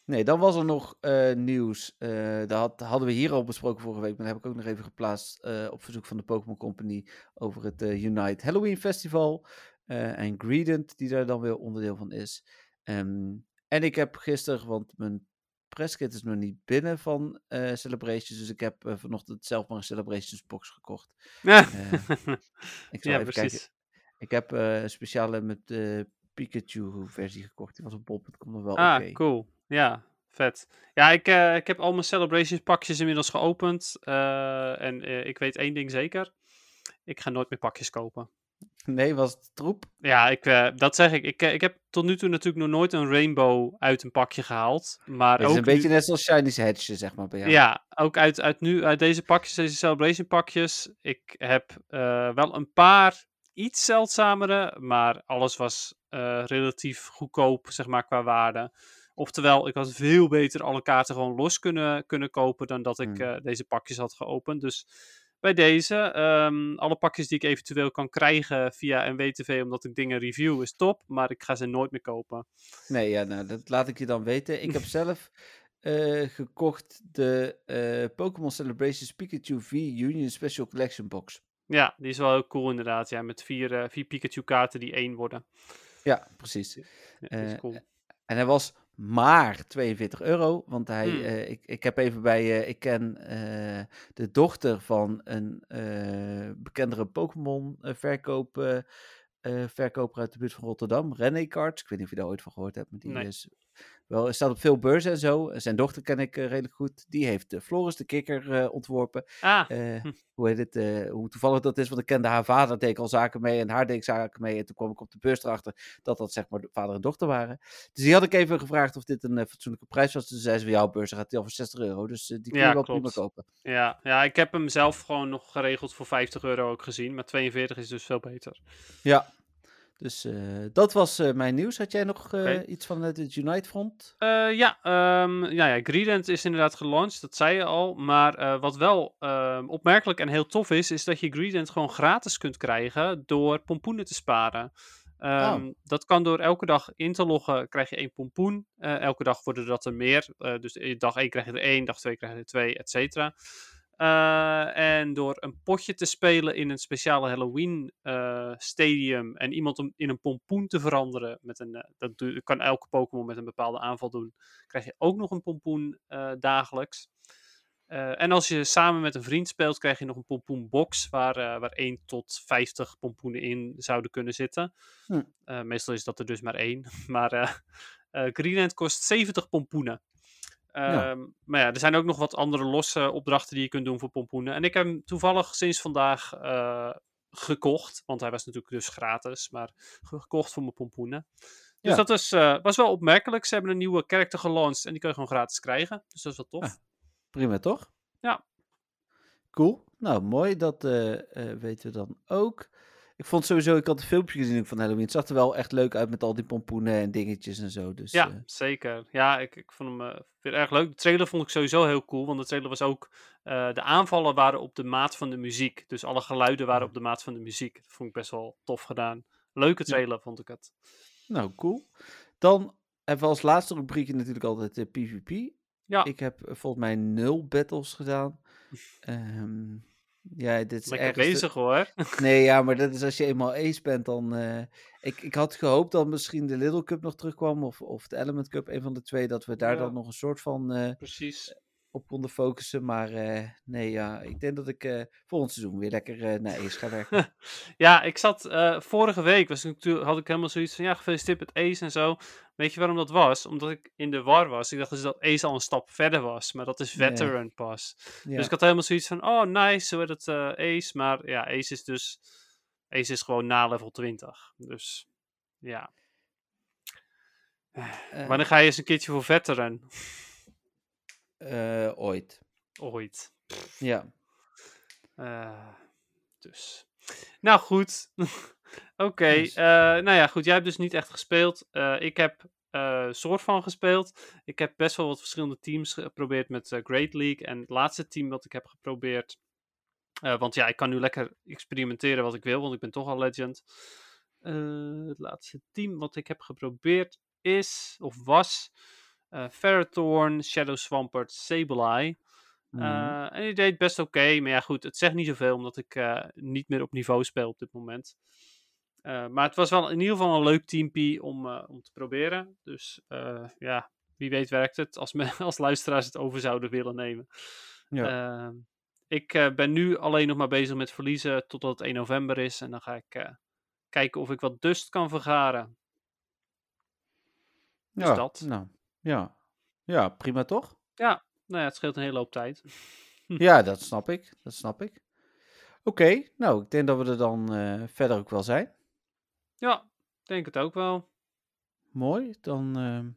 Nee, dan was er nog eh, nieuws. eh dat had- hadden we hier al besproken vorige week, maar dat heb ik ook nog even geplaatst eh, op verzoek van de Pokémon Company over het Unite Halloween Festival. en Greedent, die daar dan weer onderdeel van is. Ehm, en ik heb gisteren, want mijn presskit is nog niet binnen van Celebrations, dus ik heb vanochtend zelf maar een Celebrations box gekocht. Ja, <laughs> Ik zal ja even precies. kijken. Ik heb een speciale met de Pikachu versie gekocht. Die was op bol.com nog wel oké. Ah, cool. Ja, vet. Ja, ik, eh, ik heb al mijn Celebrations pakjes inmiddels geopend. eh, en eh, ik weet één ding zeker. Ik ga nooit meer pakjes kopen. Nee, was het troep? Ja, ik, dat zeg ik. Ik, ik heb tot nu toe natuurlijk nog nooit een rainbow uit een pakje gehaald. Maar Het is ook een nu- beetje net zoals Shiny's Hedge, zeg maar, bij jou. Ja, ook uit, uit, nu, uit deze pakjes, deze Celebration pakjes. Ik heb wel een paar iets zeldzamere, maar alles was relatief goedkoop, zeg maar, qua waarde. Oftewel, ik had veel beter alle kaarten gewoon los kunnen, kunnen kopen dan dat ik Hmm. eh, deze pakjes had geopend. Dus bij deze, ehm, alle pakjes die ik eventueel kan krijgen via een WTV, omdat ik dingen review, is top. Maar ik ga ze nooit meer kopen. Nee, ja, nou, dat laat ik je dan weten. Ik heb <laughs> zelf eh, gekocht de eh, Pokémon Celebrations Pikachu V Union Special Collection Box. Ja, die is wel heel cool inderdaad. Ja, met vier, vier Pikachu-kaarten die één worden. Ja, precies. Ja, dat is cool. En hij was maar 42 euro, want hij, Hmm. eh, ik, ik heb even bij, eh, ik ken eh, de dochter van een bekendere Pokémon verkoop, verkoper uit de buurt van Rotterdam, René Cards. Ik weet niet of je daar ooit van gehoord hebt, maar die Nee. is wel, staat op veel beurzen en zo. Zijn dochter ken ik eh, redelijk goed. Die heeft uh, Floris de Kikker eh, ontworpen. Ah. <laughs> Hoe heet het? hoe toevallig dat is, want ik kende haar vader, deed ik al zaken mee en haar deed ik zaken mee. En toen kwam ik op de beurs erachter dat dat zeg maar de vader en dochter waren. Dus die had ik even gevraagd of dit een fatsoenlijke prijs was. Toen zei ze jouw beurs gaat die al voor 60 euro, dus die kun je Ja, wel klopt. prima kopen. ja, ja, ik heb hem zelf gewoon nog geregeld voor 50 euro ook gezien. Maar 42 is dus veel beter. Ja. Dus eh, dat was eh, mijn nieuws. Had jij nog eh, iets van het Unite front? Ja, ehm, ja, ja, Greedent is inderdaad gelanceerd, dat zei je al. Maar wat wel ehm, opmerkelijk en heel tof is, is dat je Greedent gewoon gratis kunt krijgen door pompoenen te sparen. Ehm, Dat kan door elke dag in te loggen, krijg je één pompoen. Elke dag worden dat er meer. Dus dag 1 krijg je er één, dag 2 krijg je er twee, et cetera. Eh, en door een potje te spelen in een speciale Halloween eh, stadium en iemand om in een pompoen te veranderen, met een, eh, dat doe- kan elke Pokémon met een bepaalde aanval doen, krijg je ook nog een pompoen dagelijks. En als je samen met een vriend speelt, krijg je nog een pompoenbox waar, waar 1 tot 50 pompoenen in zouden kunnen zitten. Hm. Meestal is dat er dus maar één. <laughs> Maar eh, Greenland kost 70 pompoenen. Ja. Ehm, Maar ja, er zijn ook nog wat andere losse opdrachten die je kunt doen voor pompoenen. En ik heb hem toevallig sinds vandaag eh, gekocht. Want hij was natuurlijk dus gratis, maar ge- gekocht voor mijn pompoenen. Dus Ja. dat is, eh, was wel opmerkelijk. Ze hebben een nieuwe character gelanceerd en die kun je gewoon gratis krijgen. Dus dat is wel tof. Ah. Prima, toch? Ja. Cool. Nou, mooi. Dat eh, weten we dan ook. Ik vond sowieso, ik had een filmpje gezien van Halloween. Het zag er wel echt leuk uit met al die pompoenen en dingetjes en zo. Dus, Ja, eh, zeker. Ja, ik, ik vond hem eh, weer erg leuk. De trailer vond ik sowieso heel cool, want de trailer was ook... eh, de aanvallen waren op de maat van de muziek. Dus alle geluiden waren op de maat van de muziek. Dat vond ik best wel tof gedaan. Leuke Ja. trailer vond ik het. nou, cool. Dan hebben we als laatste rubriekje natuurlijk altijd de PvP. Ja, Ik heb volgens mij nul battles gedaan. <laughs> Ehm, ja, dit is lekker bezig hoor. <laughs> Nee, ja, maar dat is als je eenmaal ace bent, dan... eh, ik, ik had gehoopt dat misschien de Little Cup nog terugkwam, of, of de Element Cup, een van de twee, dat we daar Ja. dan nog een soort van eh, Precies. Op konden focussen. Maar eh, nee, ja, ik denk dat ik eh volgend seizoen weer lekker eh, naar ace ga werken. <laughs> Ja, ik zat vorige week, was natuurlijk- had ik helemaal zoiets van, ja, gefeliciteerd met Ace en zo. Weet je waarom dat was? Omdat ik in de war was. Ik dacht dus dat Ace al een stap verder was, maar dat is veteran pas. ja. Dus ik had helemaal zoiets van, oh nice, zo werd het Ace. Maar ja, Ace is dus, Ace is gewoon na level 20. Dus ja. Wanneer ga je eens een keertje voor veteran? Eh, ooit. Ooit. Ja. Eh, dus. Nou goed. <laughs> Oké. Yes. eh, nou ja, goed. Jij hebt dus niet echt gespeeld. Ik heb soort van gespeeld. Ik heb best wel wat verschillende teams geprobeerd met Great League. En het laatste team wat ik heb geprobeerd. want ja, ik kan nu lekker experimenteren wat ik wil, want ik ben toch al legend. Het laatste team wat ik heb geprobeerd is, of was, eh Ferrothorn, Shadow Swampert, Sableye. Mhm. Eh, en die deed best oké, maar ja goed, het zegt niet zoveel omdat ik eh, niet meer op niveau speel op dit moment. Maar het was wel in ieder geval een leuk teampie om, om te proberen. Dus ja, wie weet werkt het als, <laughs> als luisteraars het over zouden willen nemen. ja. Ehm, ik ben nu alleen nog maar bezig met verliezen totdat het 1 november is. En dan ga ik kijken of ik wat dust kan vergaren. dus ja, dat. Nou, ja. ja, prima toch? Ja, nou ja, het scheelt een hele hoop tijd. <laughs> Ja, dat snap ik. Dat snap ik. Oké, nou, ik denk dat we er dan eh, verder ook wel zijn. Ja, ik denk het ook wel. Mooi, dan... ehm,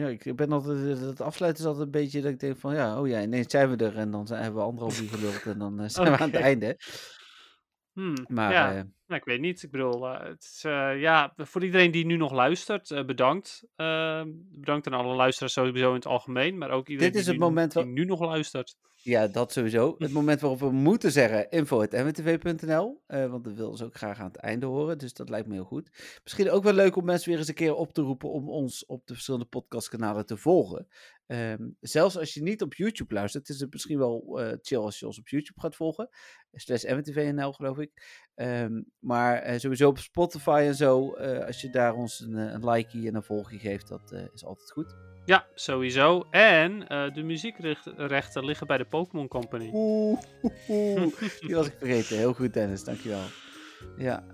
ja, ik ben altijd... Het afsluiten is altijd een beetje dat ik denk van... Ja, oh ja, ineens zijn we er en dan zijn, hebben we anderhalf uur geluld en dan eh, <laughs> zijn we aan het einde. Hmm, Maar ja, eh, nou, ik weet niet. Ik bedoel, eh, het is, eh, ja, voor iedereen die nu nog luistert, bedankt. Ehm, bedankt aan alle luisteraars sowieso in het algemeen, maar ook iedereen Dit is die, het nu, moment die nu nog luistert. Ja, dat sowieso. Het moment waarop we moeten zeggen info.mwtv.nl. eh want dat willen ze ook graag aan het einde horen. Dus dat lijkt me heel goed. Misschien ook wel leuk om mensen weer eens een keer op te roepen om ons op de verschillende podcastkanalen te volgen. Ehm, zelfs als je niet op YouTube luistert, is het misschien wel eh, chill als je ons op YouTube gaat volgen. Slash MTVNL geloof ik. Ehm, maar eh, sowieso op Spotify en zo, als je daar ons een, een likeje en een volgje geeft, dat is altijd goed. Ja, sowieso. En eh, de muziekrechten liggen bij de Pokémon Company. Oeh, oeh, <laughs> die was ik vergeten. Heel goed Dennis, dankjewel. Ja.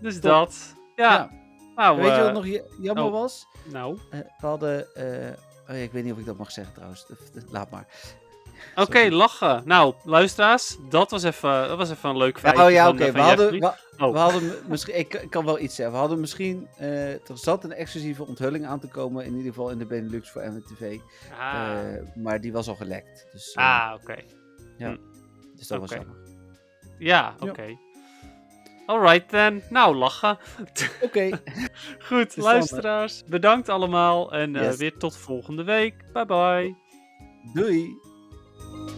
Dus Top. dat. Ja, Ja. nou, Weet je eh, wat nog j- jammer oh. was? nou. Eh, we hadden. eh, oh ja, ik weet niet of ik dat mag zeggen trouwens. Laat maar. Oké, lachen. Nou, luisteraars, dat was even, dat was even een leuk Ja, feitje oh ja, oké. eh, We hadden. We, Oh. we hadden misschien. Ik, kan wel iets zeggen. We hadden misschien. eh, er zat een exclusieve onthulling aan te komen. In ieder geval in de Benelux voor MTV. Ah, Eh, maar die was al gelekt. Dus, ah oké. dus dat was jammer. Ja, Ja. oké. Alright then. Nou, lachen. <laughs> Oké. Goed, luisteraars. Bedankt allemaal. En weer tot volgende week. Bye bye. Doei. you